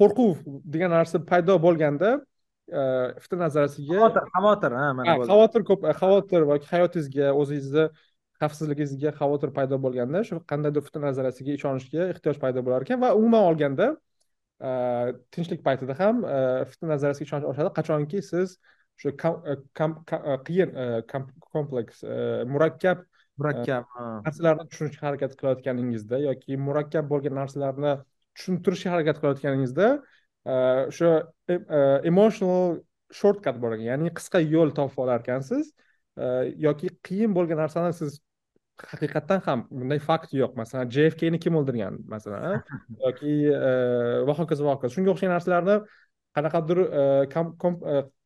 qo'rquv degan narsa paydo bo'lganda fitna nazariyasiga xavotir xavotir ha mana xavotir ko'p xavotir va hayotingizga o'zingizni xavfsizligingizga xavotir paydo bo'lganda shu qandaydir fitna nazariyasiga ishonishga ehtiyoj paydo bo'lar ekan va umuman olganda tinchlik paytida ham fitna nazariyasiga ishonch oshadi. Qachonki siz o'sha qiyin kompleks murakkab murakkab narsalarni tushunishga harakat qilayotganingizda yoki murakkab bo'lgan narsalarni tushuntirishga harakat qilayotganingizda o'sha e, e, emotional shortcut bor ekan ya'ni qisqa yo'l topib olar ekansiz yoki qiyin bo'lgan narsani siz haqiqatdan ham bunday fakt yo'q. Masalan jfkni kim o'ldirgan masalan yoki e, va hokazo va hokazo. Shunga o'xshagan narsalarni qanaqadir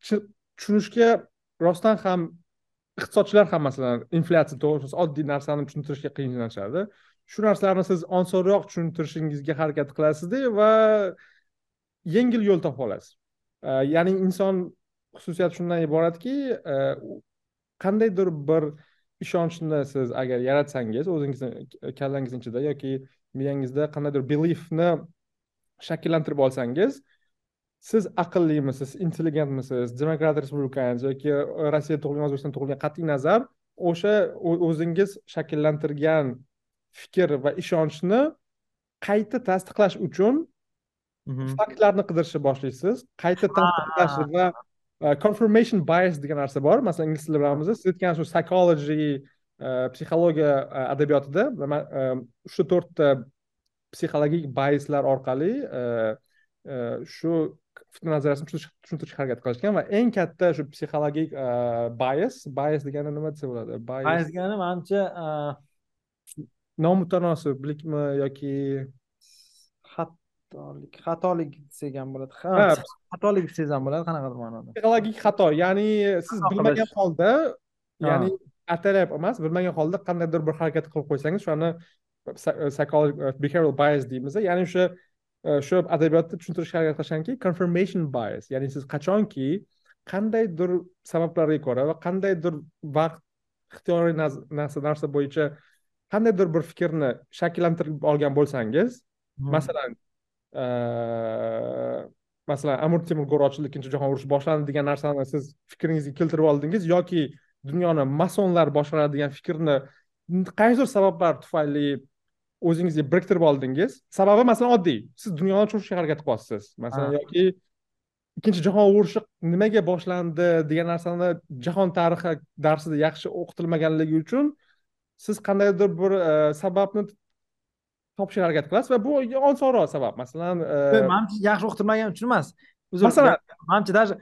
tushunishga rostdan ham iqtisodchilar ham masalan inflyatsiya to'g'risida oddiy narsani tushuntirishga qiyinlashadi. Shu narsalarni siz osonroq tushuntirishingizga harakat qilasizda va yengil yo'l topib olasiz. Ya'ni inson xususiyati shundan iboratki qandaydir bir ishonchni siz agar yaratsangiz o'zingizni kallangizni ichida yoki miyangizda qandaydir beliefni shakllantirib olsangiz siz aqllimisiz intelligentmisiz demokrat respublikanец yoki rossiya tug'ilgan o'zbekiston tug'ilgan qat'iy nazar o'sha o'zingiz shakllantirgan fikr va ishonchni qayta tasdiqlash uchun faktlarni qidirishni boshlaysiz qayta tasdiqlash va e, confirmation bias degan narsa bor. Masalan ingliz tilida bilamiz siz aytgan shu psychology e, psixologiya e, adabiyotida shu to'rtta psixologik biaslar orqali shu fitna nazariyasini tushuntirishga harakat qilishgan va eng katta shu psixologik bias bias degani nima desa bo'ladi bias degani manimcha nomutanosiblikmi yoki xatolik xatolik desak ham bo'ladi xatolik desangiz ham bo'ladi qanaqadir ma'noda psixologik xato ya'ni siz bilmagan holda ya'ni ataylab emas bilmagan holda qandaydir bir harakat qilib qo'ysangiz o'shani psychologic uh, behavioral bias deymiz ya'ni o'sha shu adabiyotda tushuntirishga harakat qilishganki confirmation bias ya'ni siz qachonki qandaydir sabablarga ko'ra va qandaydir vaqt ixtiyoriy narsa bo'yicha qandaydir bir fikrni shakllantirib olgan bo'lsangiz hmm. masalan masalan amir temur go'r ochildi ikkinchi jahon urushi boshlandi degan narsani siz fikringizga keltirib oldingiz yoki dunyoni masonlar boshqaradi degan fikrni qaysidir sabablar tufayli o'zingizga biriktirib oldingiz. Sababi masalan oddiy. Siz dunyoni tushunishga harakat qilyapsiz masalan yoki ikkinchi jahon urushi nimaga boshlandi degan narsani jahon tarixi darsida yaxshi o'qitilmaganligi uchun siz qandaydir bir e, sababni topishga harakat qilasiz va bu osonroq sabab. Masalan e, manimcha yaxshi o'qitilmagani uchun emas. Masalan manimcha даже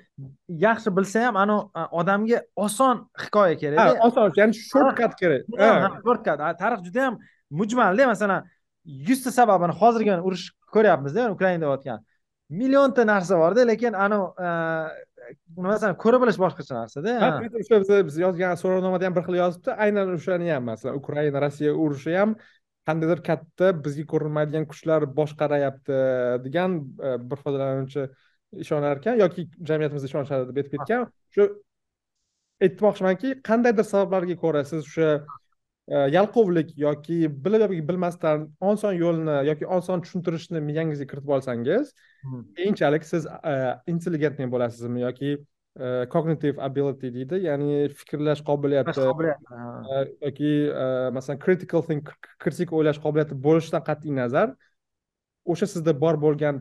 yaxshi bilsa ham anavi odamga oson hikoya kerakda. Oson. Ya'ni shortkat kerak. Shortkat tarix juda yam mujmalda masalan yuzta sababini hozirgi urush ko'ryapmizda ukrainada bo'layotgan millionta narsa borda lekin anavi e, masalan ko'ra bilish boshqacha narsada o'sha biz yozgan so'rovnomada ham bir xil yozibdi. Aynan o'shani ham masalan ukraina rossiya urushi ham qandaydir katta bizga ko'rinmaydigan kuchlar boshqarayapti degan e, bir foydalanuvchi ishonar ekan yoki jamiyatimizda ishonishadi deb aytib ketgan. Shu aytmoqchimanki qandaydir sabablarga ko'ra siz o'sha yalqovlik yoki bilib yoki bilmasdan oson yo'lni yoki oson tushuntirishni miyangizga kiritib olsangiz hmm. keyinchalik siz e, intelligentniy bo'lasizmi yoki cognitive ability deydi ya'ni fikrlash qobiliyati yoki masalan critical think kritik o'ylash qobiliyati bo'lishidan qat'iy nazar o'sha sizda bor bo'lgan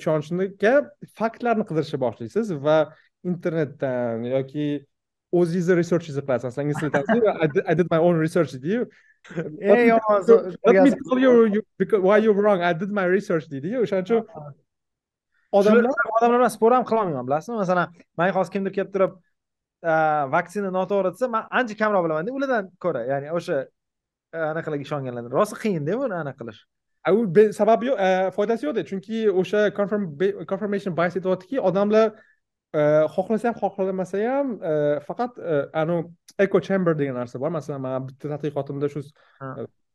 ishonchga faktlarni qidirishni boshlaysiz va internetdan yoki o'zingizni researchingizni qilasiz ingliz tilida I did my own research deydiyu you. Why you're wrong. I did my research deydiyu o'shaning uchun odamlar odamlar bilan spor ham qilolmayman bilasizmi? Masalan manga hozir kimdir kelib turib vaksina noto'g'ri desa man ancha kamroq bilamanda ulardan ko'ra ya'ni o'sha anaqalarga ishonganlardan. Rosa qiyinda buni anaqa qilish. Sababi yo'q foydasi yo'qda chunki o'sha confirmation bias aytyaptiki odamlar xohlasa ham xohlamasa ham faqat anavi echo chamber degan narsa bor. Masalan man bitta tadqiqotimda shu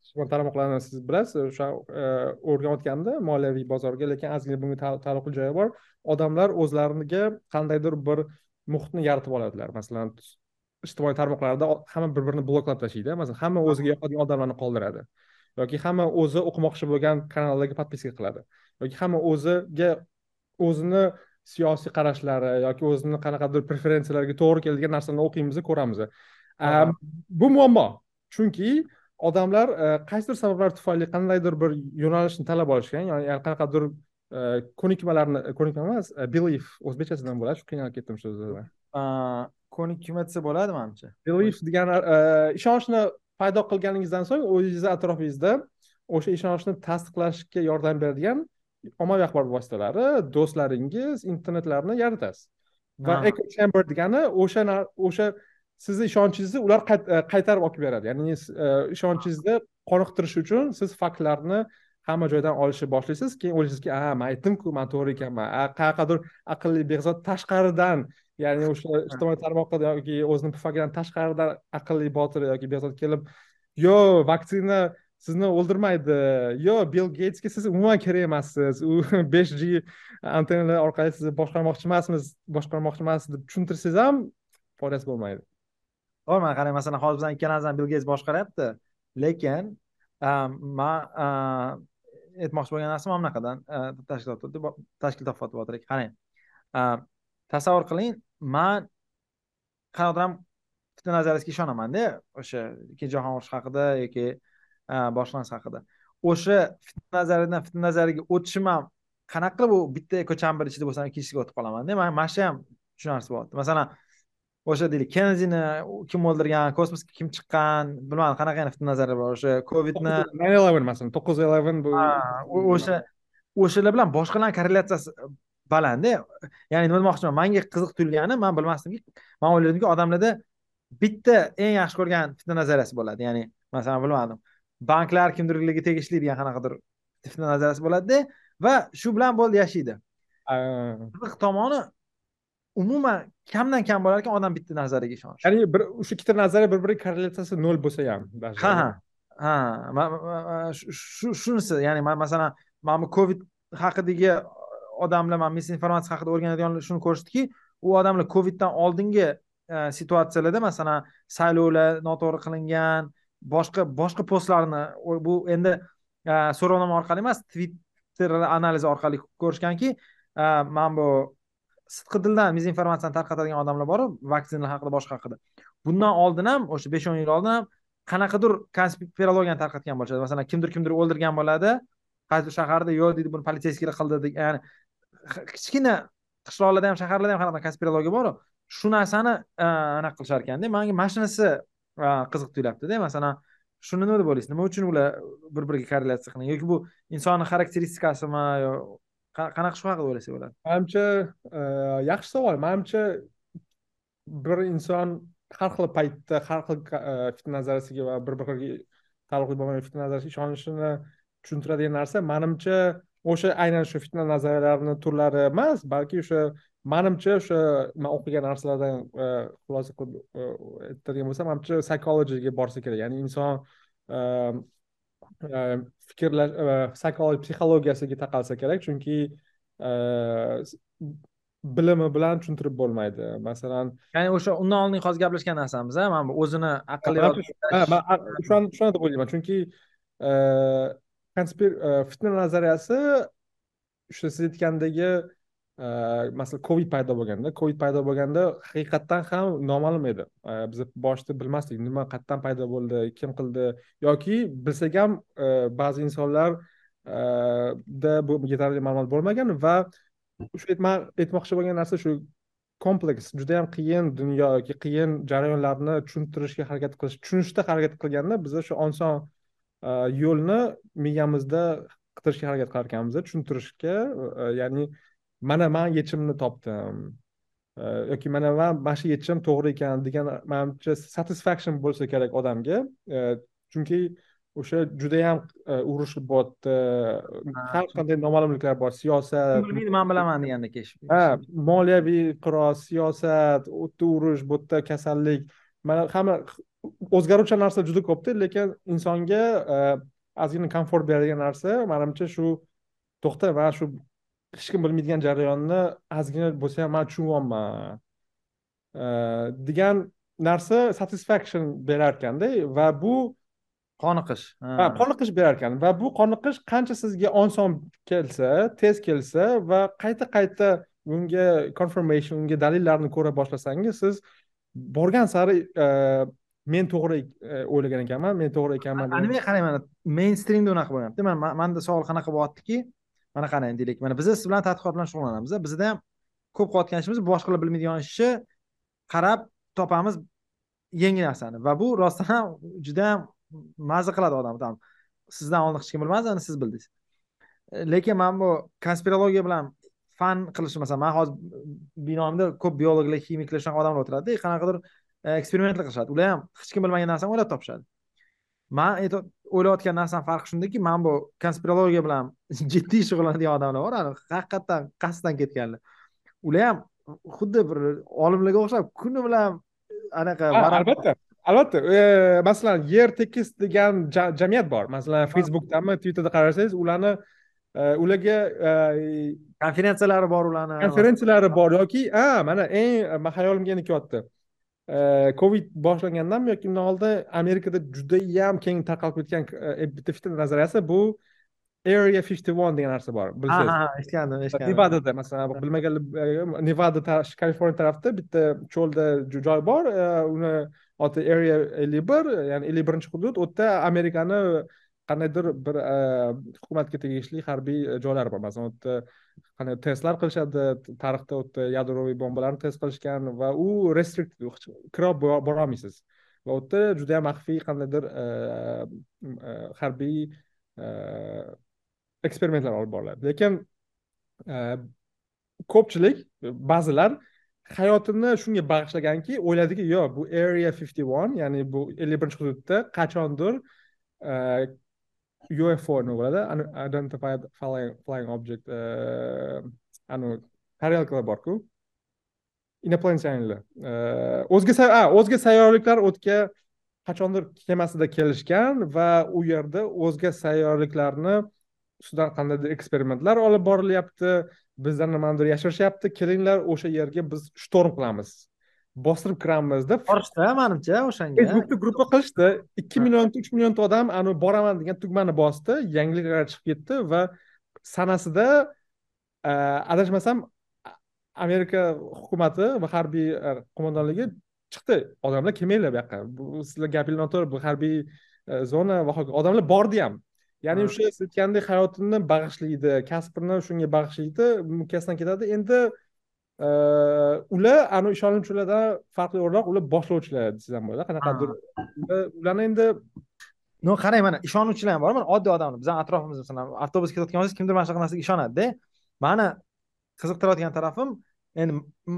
ijtimoiy tarmoqlarni siz bilasiz o'sha e, o'rganayotganda moliyaviy bozorga lekin ozgina bunga taalluqli joyi bor. Odamlar o'zlariga qandaydir bir muhitni yaratib oladilar. Masalan ijtimoiy tarmoqlarda hamma bir birini bloklab tashlaydi masalan hamma o'ziga yoqadigan odamlarni qoldiradi. Yoki hamma o'zi o'qimoqchi bo'lgan kanallarga подписка qiladi. Yoki hamma o'ziga o'zini siyosiy qarashlari yoki o'zini qanaqadir preferensiyalariga to'g'ri keladigan narsalarni o'qiymiz ko'ramiz bu muammo. Chunki odamlar e, qaysidir sabablar tufayli qandaydir bir yo'nalishni tanlab olishgan ya'ni qanaqadir e, ko'nikmalarni ko'nikma emas e, belief o'zbekchasi nima bo'ladi. Shu qiynalib ketdim shu so'zda ko'nikma desa bo'ladi manimcha belief degani ishonchni paydo qilganingizdan so'ng o'zingizni atrofingizda o'sha ishonchni tasdiqlashga yordam beradigan ommaviy axborot vositalari do'stlaringiz internetlarni yaratasiz. Va echo chamber degani o'sha o'sha sizni ishonchingizni ular e, qaytarib olib beradi. Ya'ni e, ishonchingizni qoniqtirish uchun siz faktlarni hamma joydan olishni boshlaysiz keyin o'ylaysizki a man aytdimku man to'g'ri ekanman. Qayerqadir aqlli behzod tashqaridan ya'ni o'sha ijtimoiy tarmoqda yoki o'zini pufagidan tashqaridan aqlli botir yoki behzod kelib yo vaksina sizni o'ldirmaydi. Yo bill geytsga siz umuman kerak emassiz. U besh g antennalar orqali sizni boshqarmoqchi emasmiz boshqarmoqchi emas deb tushuntirsangiz ham foydasi bo'lmaydi. To'g'ri qarang masalan hozir bizani ikkalamizni bill geyts boshqaryapti. Lekin man aytmoqchi bo'lgan narsam mana bunaqadan tashkil tashkil topyapti qarang tasavvur qiling man qanaqadir ham fitna nazariyasiga ishonamanda o'sha ikkinchi jahon urushi haqida yoki boshqa narsa haqida. O'sha fitna nazaridan fitna nazariga o'tishim ham qanaqa qilib u bitta ko'chani bir ichida bo'lsam ikkinchisiga o'tib qolamanda man mana shu ham tushunarsiz bo'lyapti. Masalan o'sha deylik kennedini kim o'ldirgan kosmosga kim chiqqan bilmadim qanaqa fitna nazarlar bor. O'sha covidni nine eleven masalan to'qqiz eleven bu o'sha o'shalar bilan boshqalarni korrelyatsiyasi balandda ya'ni nima demoqchiman manga qiziq tuyulgani man bilmasdimki man o'yladimki odamlarda bitta eng yaxshi ko'rgan fitna nazariyasi bo'ladi. Ya'ni masalan bilmadim banklar kimdirligiga tegishli degan qanaqadir fitna nazariyasi bo'ladida va shu bilan bo'ldi yashaydi. Qiziq tomoni umuman kamdan kam bo'lar ekan odam bitta nazariyaga ishonishi. Ya'ni bir o'sha ikkita nazariya bir biriga korrelyatsiyasi nol bo'lsa ham ha ha. ha shunisi ya'ni masalan mana bu covid haqidagi odamlar mana misinformatsiya haqida o'rganadiganlar shuni ko'rishdiki u odamlar coviddan oldingi e, situatsiyalarda masalan saylovlar noto'g'ri qilingan boshqa boshqa postlarni bu endi e, so'rovnoma orqali emas twitter analizi orqali ko'rishganki e, mana bu sidqi dildan mizinformatsiyani tarqatadigan odamlar bor vaksinalar haqida boshqa haqida. Bundan oldin ham o'sha besh o'n yil oldin ham qanaqadir konspirologiyani tarqatgan bo'lishadi. Masalan kimdir kimdir o'ldirgan bo'ladi qaysi shaharda yo'q deydi buni politseyskiylar qildi ya'ni kichkina qishloqlarda ham shaharlarda ham qanaqa konspirologiya boru shu narsani e, anaqa qilishar ekanda manga mana shunisi qiziq tuyulyaptida masalan shuni nima deb o'ylaysiz? Nima uchun ular bir biriga korrelyatsiya qilgan? Yoki bu insonni xarakteristikasimi yo qanaqa shu haqida o'ylasak bo'ladi manimcha e, yaxshi savol. Manimcha bir inson har xil paytda har xil e, fitna nazarasiga va bir biriga taalluqli bo'lmagan fitna nazarasiga ishonishini tushuntiradigan narsa manimcha o'sha aynan shu fitna nazariyalarini turlari emas balki o'sha manimcha o'sha man o'qigan narsalardan e, xulosa qilib aytadigan bo'lsam manimcha psychologyga borsa kerak. Ya'ni inson fikrlash psixologiya psixologiyasiga taqalsa kerak chunki bilimi bilan tushuntirib bo'lmaydi. Masalan ya'ni o'sha undan oldin hozir gaplashgan narsamiz a mana bu o'zini aqlli shuni deb o'ylayman. Chunki fitna nazariyasi o'sha siz aytgandagi Э, masalan covid paydo bo'lganda covid paydo bo'lganda haqiqatdan ham noma'lum edi. Э, biz boshida bilmasdik nima qayerdan paydo bo'ldi kim qildi yoki bilsak ham e, ba'zi insonlarda e, bu yetarli ma'lumot bo'lmagan va shu aytmoqchi bo'lgan narsa shu kompleks juda yam qiyin dunyo yoki qiyin jarayonlarni tushuntirishga harakat qilish tushunishda harakat qilganda biz shu oson e, yo'lni miyamizda qidirishga harakat qilar ekanmiz tushuntirishga ya'ni mana man yechimni topdim. Yoki mana man mana shu yechim to'g'ri ekan degan manimcha satisfaction bo'lsa kerak odamga. Chunki o'sha judayam urush bo'lyapti har qanday noma'lumliklar bor. Siyosat bilmaydi man bilaman degandek ha moliyaviy inqiroz siyosat u yerda urush bu yerda kasallik. Mana hamma o'zgaruvchan narsa juda ko'pda lekin insonga ozgina komfort beradigan narsa manimcha shu to'xta man shu hech kim bilmaydigan jarayonni ozgina bo'lsa ham man tushunyapman degan narsa satisfaction berar ekanda va bu qoniqish. Ha. Qoniqish berar ekan va bu qoniqish qancha sizga oson kelsa tez kelsa va qayta qayta unga confirmation unga dalillarni ko'ra boshlasangiz siz borgan sari men to'g'ri e, o'ylagan ekanman men to'g'ri ekanman nimaga qarayman? Mainstreamda unaqa bo'lyapti man manda savol qanaqa bo'lyaptiki mana qarang deylik. Mana biz siz bilan tadqiqot bilan shug'ullanamiz bizda ham ko'p qilayotgan ishimiz boshqalar bilmaydigan ishni qarab topamiz yangi narsani. Va bu rostdan ham juda ham mazza qiladi odamni sizdan oldin hech kim bilmasdi siz bildingiz. Lekin man bu konspirologiya bilan fan qilishni masalan man hozir binomda ko'p biologlar ximiklar shunaqa odamlar o'tiradida qanaqadir e, eksperimentlar qilishadi. Ular ham hech kim bilmagan narsani o'ylab topishadi. Man o'ylayotgan narsam farqi shundaki man bu konspirologiya bilan jiddiy shug'ullanadigan odamlar bor haqiqatdan qasddan ketganlar. Ular ham xuddi bir olimlarga o'xshab kuni bilan anaqa albatta albatta. Masalan yer tekis degan jamiyat bor. Masalan facebookdami twitterda qarasangiz ularni ularga konferensiyalari bor ularni. konferensiyalari bor yoki ha mana eng hayolimga endi kelyapti covid boshlangandanmi yoki undan oldin amerikada judayam keng tarqalib ketgan e, bitta fitna nazariyasi bu area fifty one degan narsa bor bilsangiz. Ha eshitgandim eshitgandim. Nevadada masalan bilmaganlar e, nevada kaliforniya tarafida bitta cho'lda joy bor e, uni oti area ellik bir ya'ni ellik birinchi hudud u yerda amerikani qandaydir bir e, hukumatga tegishli harbiy e, joylar bor. Masalan u yerda qanday testlar qilishadi tarixda u yerda yadroviy bombalarni test qilishgan va u restrikt kirib borolmaysiz. Va u yerda judayam maxfiy qandaydir e, harbiy eksperimentlar olib boriladi. Lekin ko'pchilik ba'zilar hayotini shunga bag'ishlaganki o'yladiki yo'q bu area fifty one ya'ni bu ellik birinchi hududda qachondir ufo nima bo'ladi identified flying object uh, anavi tarelkalar borku inoplanetyanlar uh, o'zga ah, o'zga sayyoraliklar o'tga qachondir kemasida kelishgan va u yerda o'zga sayyoraliklarni ustidan qandaydir eksperimentlar olib borilyapti. Bizdan nimanidir yashirishyapti. Kelinglar o'sha yerga biz shtorm qilamiz. Bostirib kiramiz deb borishdi manimcha o'shanga. Facebookda gruppa qilishdi. Ikki millionta uch millionta odam anavi boraman degan tugmani bosdi. Yangiliklar chiqib ketdi va sanasida adashmasam amerika hukumati va harbiy qo'mondonligi chiqdi. Odamlar kelmanglar bu yoqqa. Bu sizlar gapinglar noto'g'ri bu harbiy zona va hokazo odamlar bordi ham ya'ni o'sha siz aytgandek hayotini bag'ishlaydi kasbini shunga bag'ishlaydi mukkasidan ketadi. Endi ular anavi ishonuvchilardan farqli o'laroq ular boshlovchilar desak ham bo'ladi. Qanaqadir ularni endi no qarang mana ishonuvchilar ham bor mana oddiy odamlar. Bizani atrofimizda masalan avtobusga ketayotgan bo'lsangiz kimdir mana shunaqa narsaga ishonadida. Mani qiziqtirayotgan tarafim endi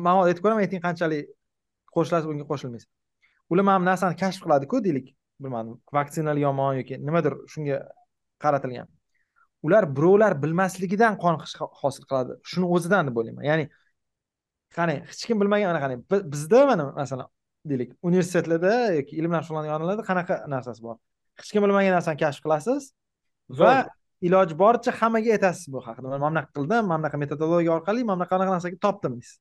man aytib ko'raman ayting qanchalik qo'shilasiz bunga qo'shilmaysiz. Ular mana bu narsani kashf qiladiku deylik bilmadim vaksinalar yomon yoki nimadir shunga qaratilgan. Ular birovlar bilmasligidan qoniqish hosil qiladi. Shuni o'zidan deb o'ylayman. Ya'ni qarang hech kim bilmagan mana qarang bizda mana masalan deylik universitetlarda yoki ilm bilan shug'ullanganlarda qanaqa narsasi bor? Hech kim bilmagan narsani kashf qilasiz va iloji boricha hammaga aytasiz bu haqida man mana bunaqa qildim mana bunaqa metodologiya orqali mana bunaqa narsaga topdim deysiz.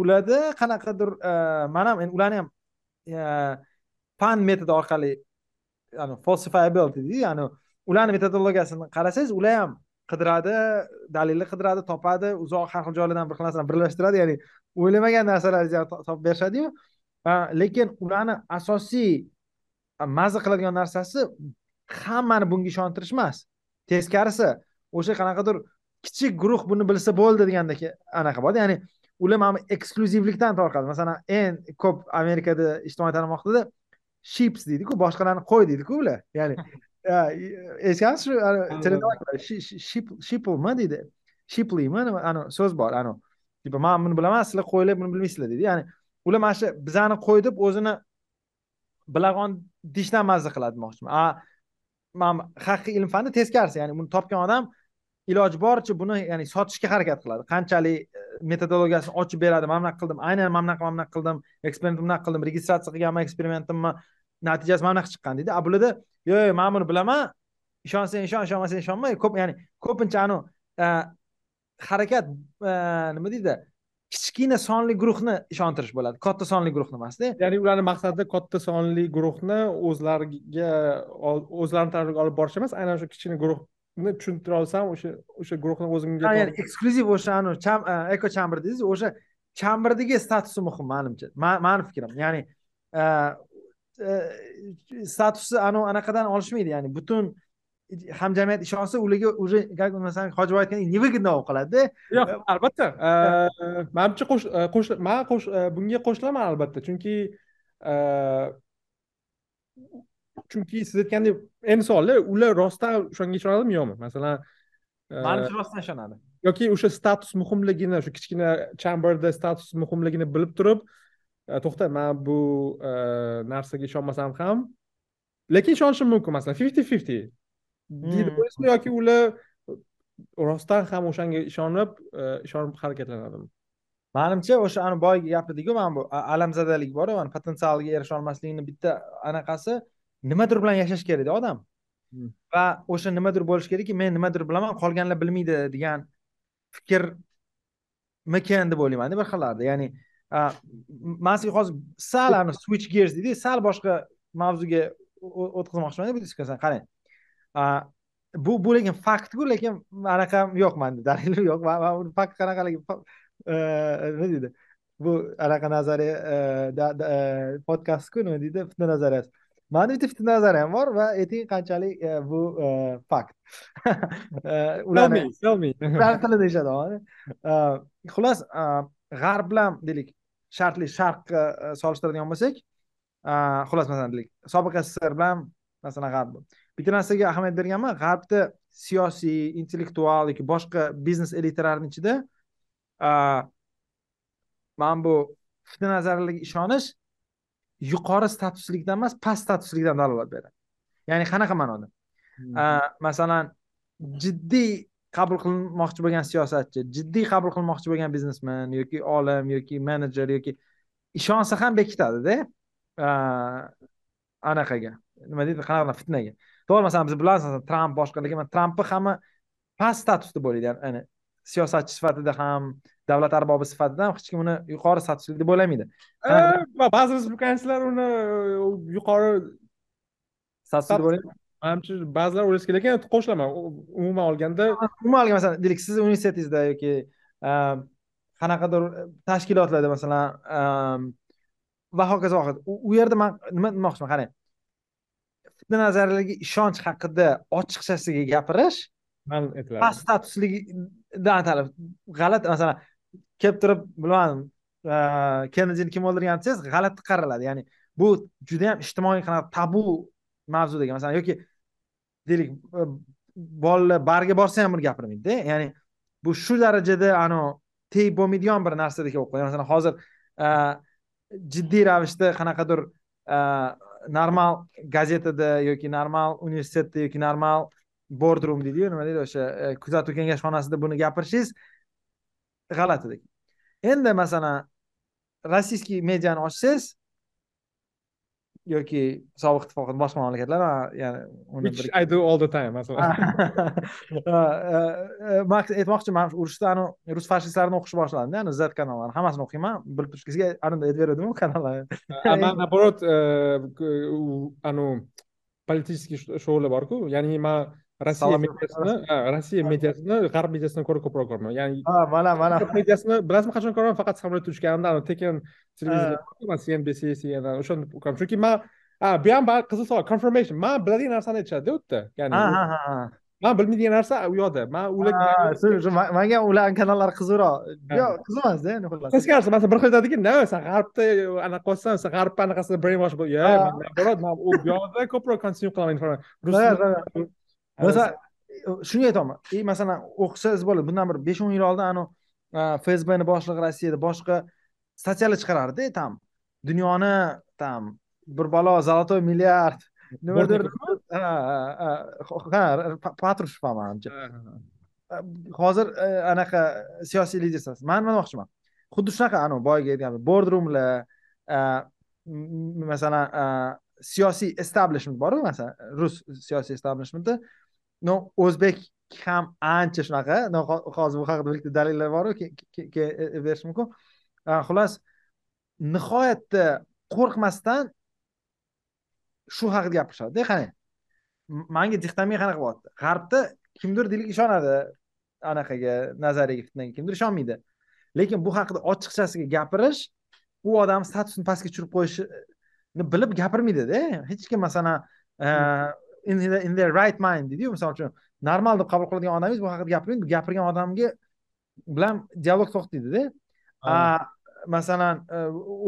Ularda qanaqadir man ham endi ularni ham pan metodi orqali falsifiability deydi ya'ni ularni metodologiyasini qarasangiz ular ham qidiradi dalilni qidiradi topadi uzoq har xil joylardan bir xil narsani birlashtiradi. Ya'ni o'ylamagan narsalarni topib berishadiyu. Lekin ularni asosiy maza qiladigan narsasi hammani bunga ishontirish emas teskarisi. O'sha qanaqadir kichik guruh buni bilsa bo'ldi degandek anaqa bor ya'ni ular mana bu eksklyuzivlikdan tortadi masalan eng ko'p amerikada ijtimoiy tarmoqlarda ships deydiku boshqalarni qo'y deydiku ular. Ya'ni eshitgansiz shu shiplmi deydi shiplimi ani so'z bor anavi tipa man buni bilaman sizlar qo'ylar buni bilmaysizlar deydi ya'ni ular mana shu bizani qo'y deb o'zini bilag'on dishdan mazza qiladi demoqchiman. A man haqiqiy ilm fanni teskarisi. Ya'ni buni topgan odam iloji boricha buni ya'ni sotishga harakat qiladi. Qanchalik metodologiyasini ochib beradi mana bunaqa qildim. Aynan mana bunaqa mana bunaqa qildim. Eksperiment bunaqa qildim. Registratsiya qilganman eksperimentimni natijasi mana bunaqa chiqqan deydi. A bularda yo'q yo'q man buni bilaman. Ishonsang ishon ishonmasang ishonma ko'p ya'ni ko'pincha anavi harakat nima deydi? Kichkina sonli guruhni ishontirish bo'ladi. Katta sonli guruhni emasda. Ya'ni ularni maqsadi katta sonli guruhni o'zlariga o'zlarini tarafiga olib borish emas aynan o'sha kichkina guruhni tushuntira olsam o'sha o'sha guruhni o'zimga ya'ni eksklyuziv o'sha eko chamber deysiz o'sha chamberdagi statusi muhim manimcha. Mani fikrim. Ya'ni statusi anavi anaqadan olishmaydi. Ya'ni butun hamjamiyat ishonsa ularga уже как masalan hojiboy aytgandek невыгодно bo'lib qoladida yo'q albatta. Manimcha qo'sh man bunga qo'shilaman albatta. Chunki chunki siz aytgandek endi savolda ular rostdan o'shanga ishonadimi yo'qmi? Masalan manimcha rostdan ishonadi. yoki o'sha status muhimligini o'sha kichkina chamberda status muhimligini bilib turib to'xta man bu narsaga ishonmasam ham lekin ishonishim mumkin masalan fifty fifty deydi qo'yasizmi yoki ular rostdan ham o'shanga ishonib ishonib harakatlanadimi manimcha o'sha ani boyagi gapirdiku mana bu alamzadalik boru mana potensialiga erisha olmaslikni bitta anaqasi nimadir bilan yashash kerakda odam va o'sha nimadir bo'lishi kerakki men nimadir bilaman qolganlar bilmaydi degan fikrmikin deb o'ylaymanda bir xillarda ya'ni man sizga hozir sal ani switch gears deydi sal boshqa mavzuga o'tkazmoqchiman bu diskussiyani qarang bu bu lekin faktku lekin anaqa yo'q manda dalilim yo'q man uni fakt qanaqaligi nima deydi bu anaqa nazariya podkastku nima deydi fitna nazariyasi mani bitta fikr nazarim bor va ayting qanchalik bu fakt ularni ularni tilida eshitadi xullas g'arb bilan deylik shartli sharqqa solishtiradigan bo'lsak xullas masalan deylik sobiq sssr bilan masalan g'arb bitta narsaga ahamiyat berganman g'arbda siyosiy intellektual yoki boshqa biznes elitalarini ichida mana bu fitna nazariylarga ishonish yuqori statuslikdan emas past statuslikdan dalolat beradi. Ya'ni qanaqa ma'noda? Hmm. masalan jiddiy qabul qilmoqchi bo'lgan siyosatchi jiddiy qabul qilmoqchi bo'lgan biznesmen yoki olim yoki menejer yoki ishonsa ham bekitadida anaqaga. Nima deydi qanaqa fitnaga. To'g'ri masalan biz bilamiz tramp boshqa lekin trampni hamma past statusda bo'ladi ya'ni siyosatchi sifatida ham davlat arbobi sifatida ham hech kim uni yuqori statusli deb o'ylamaydi. Ba'zi respublikachilar uni yuqori statusli manimcha ba'zilar o'ylashi kerak lekin qo'shilaman. Umuman olganda umuman olganda masalan deylik sizni universitetingizda yoki qanaqadir tashkilotlarda masalan va hokazo va hokazo u yerda man nima demoqchiman? Qarang fitna nazariylarga ishonch haqida ochiqchasiga gapirish man past statuslidan g'alati masalan kelib turib bilmadim kennedini kim o'ldirgan desangiz g'alati qaraladi. Ya'ni bu juda yam ijtimoiy qanaqa tabu mavzu degan masalan yoki deylik e, bolalar barga borsa ham buni gapirmaydida. Ya'ni bu shu darajada anavi tegib bo'lmaydigan bir narsada bo'lib qolgan masalan hozir e, jiddiy ravishda qanaqadir e, normal gazetada yoki normal universitetda yoki normal bordrum deydiyu nima deydi o'sha kuzatuv kengashxonasida buni gapirishingiz g'alati endi masalan rossiyskiy mediani ochsangiz yoki sobiq ittifoqni boshqa mamlakatlar ya'ni which i do all the time masalan. Man aytmoqchiman urushda anavi rus farsistlarini o'qishni boshladimda ani z kanallarini hammasini o'qiyman bilib turibsiz sizga aytib beradimu kanallarni man наоборот anavi политический shoular borku. Ya'ni man rossiya mediasini rossiya mediasini g'arb mediasidan ko'ra ko'proq ko'raman ya'ni mana mana mediasini bilasizmi qachon ko'raman faqat samolyotda uchganimda tekin televizor cnbc cnn o'shanda ko'raman chunki man bu ham qiziq savol confirmation. Man biladigan narsani aytishadida u yerda ya'ni man bilmaydigan narsa u yoqda man ular manga ularni kanallari qiziqroq yo'q qiziq emasda endi xullas teskarisi masalan bir xil aytadiki no san g'arbda anaqa qilyapsan san g'arbni anaqasida brain wash yo'q naоборот man u yoqda ko'proq konsyum qilaman informatsiya masalan shunga aytyapman. И masalan o'qisangiz bo'ladi bundan bir besh o'n yil oldin anavi fsbni boshlig'i rossiyada boshqa statyalar chiqarardi там dunyoni там bir balo золотой milliard. Nimadir ha patrushев manimcha hozir anaqa siyosiy lider man nima demoqchiman xuddi shunaqa anavi boyagi aytgan boardroomlar masalan siyosiy establishment borku masalan rus siyosiy establishmenti no o'zbek ham ancha shunaqa. Hozir bu haqida bitta dalillar boru keyin e, berish mumkin. Xullas nihoyatda qo'rqmasdan shu haqida gapirishadida qarang manga dixtomiya qanaqa bo'lyapti? G'arbda kimdir deylik ishonadi anaqaga nazariyaga fitnaga kimdir ishonmaydi. Lekin bu haqida ochiqchasiga gapirish u odam statusini pastga tushirib qo'yishini bilib gapirmaydida hech kim masalan hmm. In, in their right mind deydiyu misol uchun normal deb qabul qiladigan odamingiz bu haqida gapirmaydi. Gapirgan odamga bilan dialog to'xtaydida masalan e,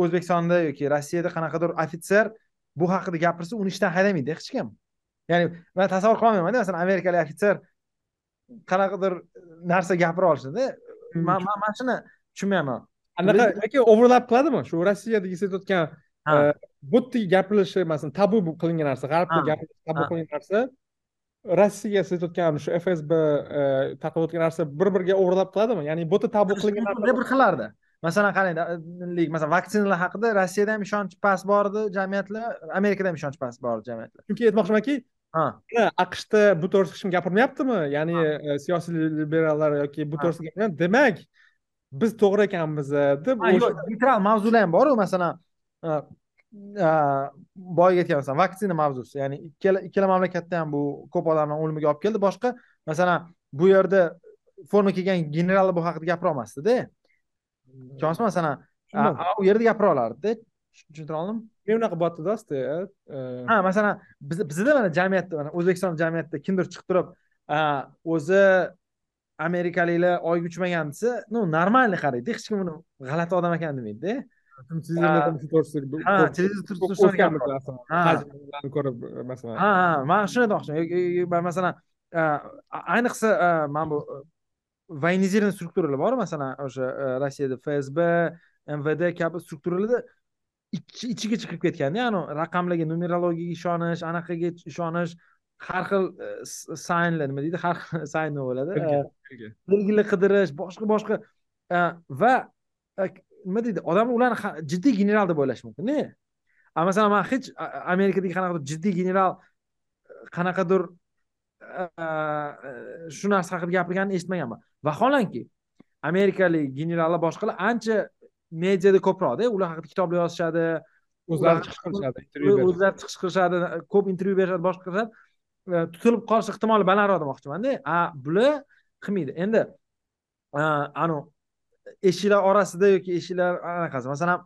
o'zbekistonda yoki rossiyada qanaqadir ofitser bu haqida gapirsa uni ishdan haydamaydi hech kim. Ya'ni man tasavvur qilolmaymanda masalan amerikalik ofitser qanaqadir narsa gapira olishida man man shuni tushunmayapman anaqa lekin overlap qiladimi? Shu rossiyada eslatayotgan bu yerda gapirilishi masalan tabu qilingan narsa g'arbda gapirish tabu qilingan narsa rossiyaga siz aytayotgan shu fsb e, tarqatayotgan narsa bir biriga overlap qiladimi ya'ni bu yerda tabu qilingan narsa bir xillarda masalan qarang masalan vaksinalar haqida rossiyada ham ishonch past bor edi jamiyatlar amerikada ham ishonch past bor edi jamiyatlar. Chunki aytmoqchimanki aqshda bu to'g'risida hech kim gapirmayaptimi? Ya'ni e, siyosiy liberallar yoki bu to'g'risida demak biz to'g'ri ekanmiz deb literal mavzular ham boru masalan boyagi aytgan vaksina mavzusi. Ya'ni ikkala ikkala mamlakatda ham bu ko'p odamni o'limiga olib keldi. Boshqa masalan bu yerda forma kiygan generallar bu haqida gapira olmasdida tushunasizmi masalan u yerda gapira olardida tushuntira oldimmi? Men unaqa botidasta ha masalan bizda mana jamiyatda mana o'zbekiston jamiyatida kimdir chiqib turib o'zi amerikaliklar oyga uchmagan desa ну нормальный qaraydi hech kim uni g'alati odam ekan demaydida ha ko'rib masalan ha ha man shuni aytmoqchiman masalan ayniqsa mana bu военизированный strukturalar bor masalan o'sha rossiyada fsb mvd kabi strukturalarda ichigacha kirib ketganda anavi raqamlarga numerologiyaga ishonish anaqaga ishonish har xil saynlar nima deydi har xil sayn nima bo'ladi belgilar qidirish boshqa boshqa va nima deydi? Odamlar ularni jiddiy general deb o'ylashi mumkinda. Masalan man hech amerikadagi qanaqadir jiddiy general qanaqadir shu narsa haqida gapirganini eshitmaganman. Vaholanki amerikalik generallar boshqalar ancha mediada ko'proqda ular haqida kitoblar yozishadi o'zlari chiqish qilishadi o'zlari chiqish qilishadi ko'p intervyu berishadi boshqa qilishadi. Tutilib qolish ehtimoli balandroq demoqchimanda. A bular qilmaydi. Endi anavi eshiklar orasida yoki eshiklar anaqasi. Masalan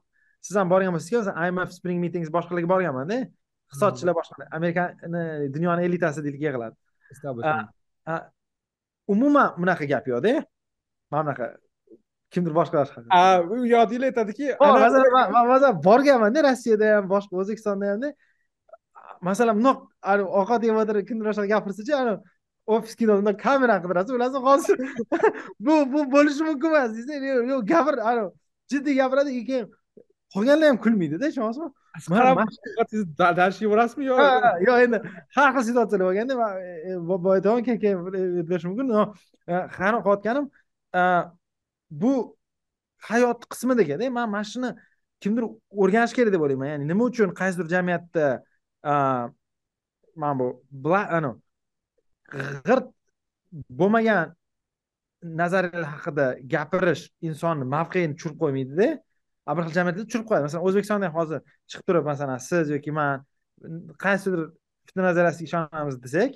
siz ham borgan bo'lsangizki masalan imf spring meetings boshqalarga borganmanda. Iqtisodchilar boshqa amerikani dunyoni elitasi deylik yig'iladi umuman bunaqa gap yo'qda. Mana bunaqa. Kimdir boshqalar u yodinglar aytadiki masalan borganmanda rossiyada ham boshqa o'zbekistonda hamda. Masalan bundoq ovqat yeb o'tirib kimdir boshqa gapirsachi ofis kinoda kamera qidirasiz o'ylasiz hozir bu bu bo'lishi mumkin emas. Desa yo'q gapir jiddiy gapiradi keyin qolganlar ham kulmaydida ishonyapsizmi qarab dars yevorasizmi yo? Yo'q endi har xil situatsiyalar bo'lganda man boya aytaman keyin keyin berish mumkin. Qani qilayotganim bu hayot qismida ekanda man mana shuni kimdir o'rganishi kerak deb o'ylayman. Ya'ni nima uchun qaysidir jamiyatda mana bu g'irt bo'lmagan nazariyalar haqida gapirish insonni mavqeini tushirib qo'ymaydida bir xil jamiyatda tushirib qo'yadi. Masalan o'zbekistonda ham hozir chiqib turib masalan siz yoki man qaysidir fitna nazariyasiga ishonamiz desak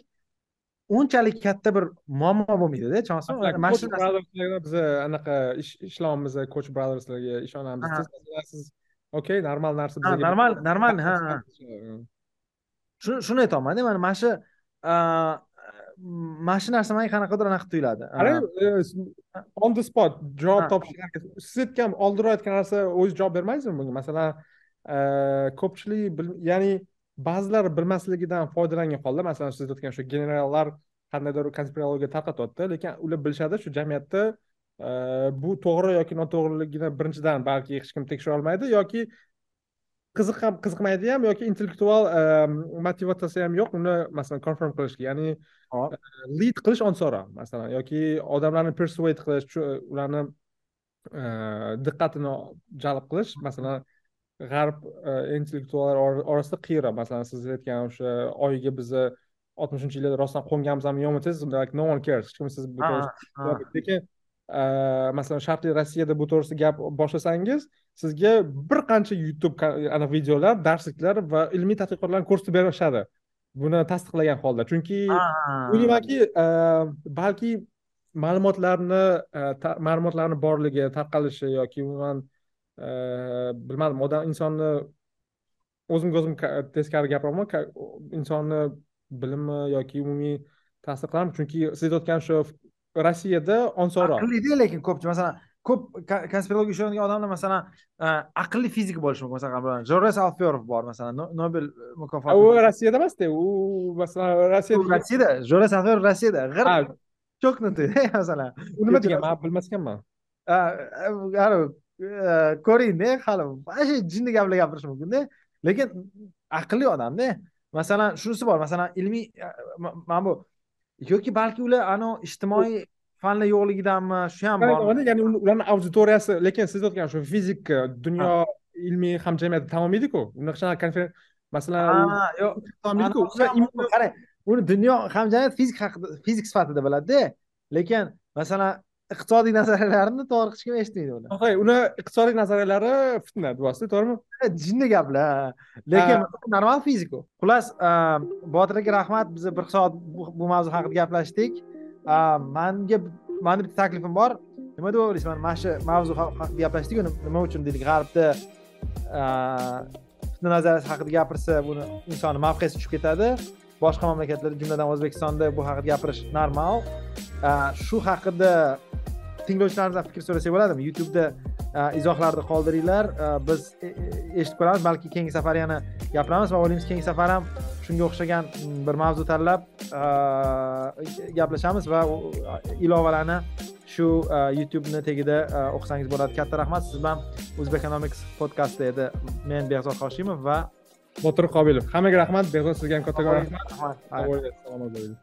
unchalik katta bir muammo bo'lmaydida tushunasizmi biz anaqa ishlayapmiz coach brotherslarga ishonamiz. Siz okey normal narsa normal normal ha. Shuni aytyapmanda mana mana shu mana shu narsa menga qanaqadir anaqa tuyuladi qarang on the spot javob topish siz aytgan oldinroq aytgan narsa o'zi javob bermaysizmi bunga? Masalan ko'pchilik ya'ni ba'zilar bilmasligidan foydalangan holda masalan siz aytgan shu generallar qandaydir konspirologiya tarqatyapti lekin ular bilishadi shu jamiyatda bu to'g'ri yoki noto'g'riligini birinchidan balki hech kim tekshira olmaydi yoki qiziq ham qiziqmaydi ham yoki intellektual motivatsiyasi ham yo'q. Uni masalan confirm qilishga ya'ni lead qilish oson masalan yoki odamlarni persuade qilish ularni diqqatini jalb qilish masalan g'arb intellektuallar orasida qiyiq masalan siz aytgan o'sha oyiga bizni oltmishinchi yillarda rostdan qo'nganmizmi yo'qmi desangiz like no one cares. Hech kim siz lekin masalan sharqiy rossiyada bu to'g'risida gap boshlasangiz sizga bir qancha youtube ana videolar darsliklar va ilmiy tadqiqotlarni ko'rsatib berishadi. Buni tasdiqlagan holda. Chunki o'ylaymanki balki ma'lumotlarni ma'lumotlarni borligi tarqalishi yoki umuman bilmadim odam insonni o'zimga o'zim teskari gapiraman insonni bilimi yoki umumiy tasdiqlarmi chunki siz aytayotgan shu rossiyada osonroq lekin ko'pchilik masalan ko'p konspirologiyaga ishonadigan odamlar masalan aqlli fizik bo'lishi mumkin. Masalan jores alferov bor masalan nobel mukofoti. U rossiyada emasda u masalan rossiyada. Rossiyada jores alferov rossiyada. G'ir чокнутый masalan. U nima degan man bilmas ekanman ko'ringda hali mana shu jinni gaplar gapirishi mumkinda. Lekin aqlli odamda. Masalan shunisi bor masalan ilmiy mana bu yoki balki ular anavi ijtimoiy fanlar yo'qligidanmi? Shu ham bor ya'ni ularni auditoriyasi lekin siz aytgan shu fizik dunyo ilmiy hamjamiyati tan olmaydiku unaqa shunaqa konferen masalan yo'q qarang uni dunyo hamjamiyat fizik haqida fizik sifatida biladida. Lekin masalan iqtisodiy nazariyalarini to'g'ri hech kim eshitmaydi uni. Uni iqtisodiy nazariyalari fitna deyapsiz to'g'rimi? Jinni gaplar. Lekin normal fizik u xullas botir aka rahmat biz bir soat bu mavzu haqida gaplashdik manga mani bitta taklifim bor nima deb o'ylaysiz mana shu mavzu haqida gaplashdik nima uchun deylik g'arbda fitna nazariyasi haqida gapirsa buni insonni mavqesi tushib ketadi boshqa mamlakatlarda jumladan o'zbekistonda bu haqida gapirish normal shu haqida tinglovchilarimizdan fikr so'rasak bo'ladimi? Youtubeda izohlarni qoldiringlar. Biz e, e, eshitib ko'ramiz balki keyingi safar yana gapiramiz va o'ylaymiz. Keyingi safar ham shunga o'xshagan bir mavzu tanlab gaplashamiz va ilovalarni shu youtubeni tagida o'qisangiz bo'ladi. Katta rahmat. Siz bilan o'zbekonomics podkasti edi men behzod hoshimov va botir qobilov. Hammaga rahmat. Behzod sizga ham kattakon rahmat. salomat bo'ling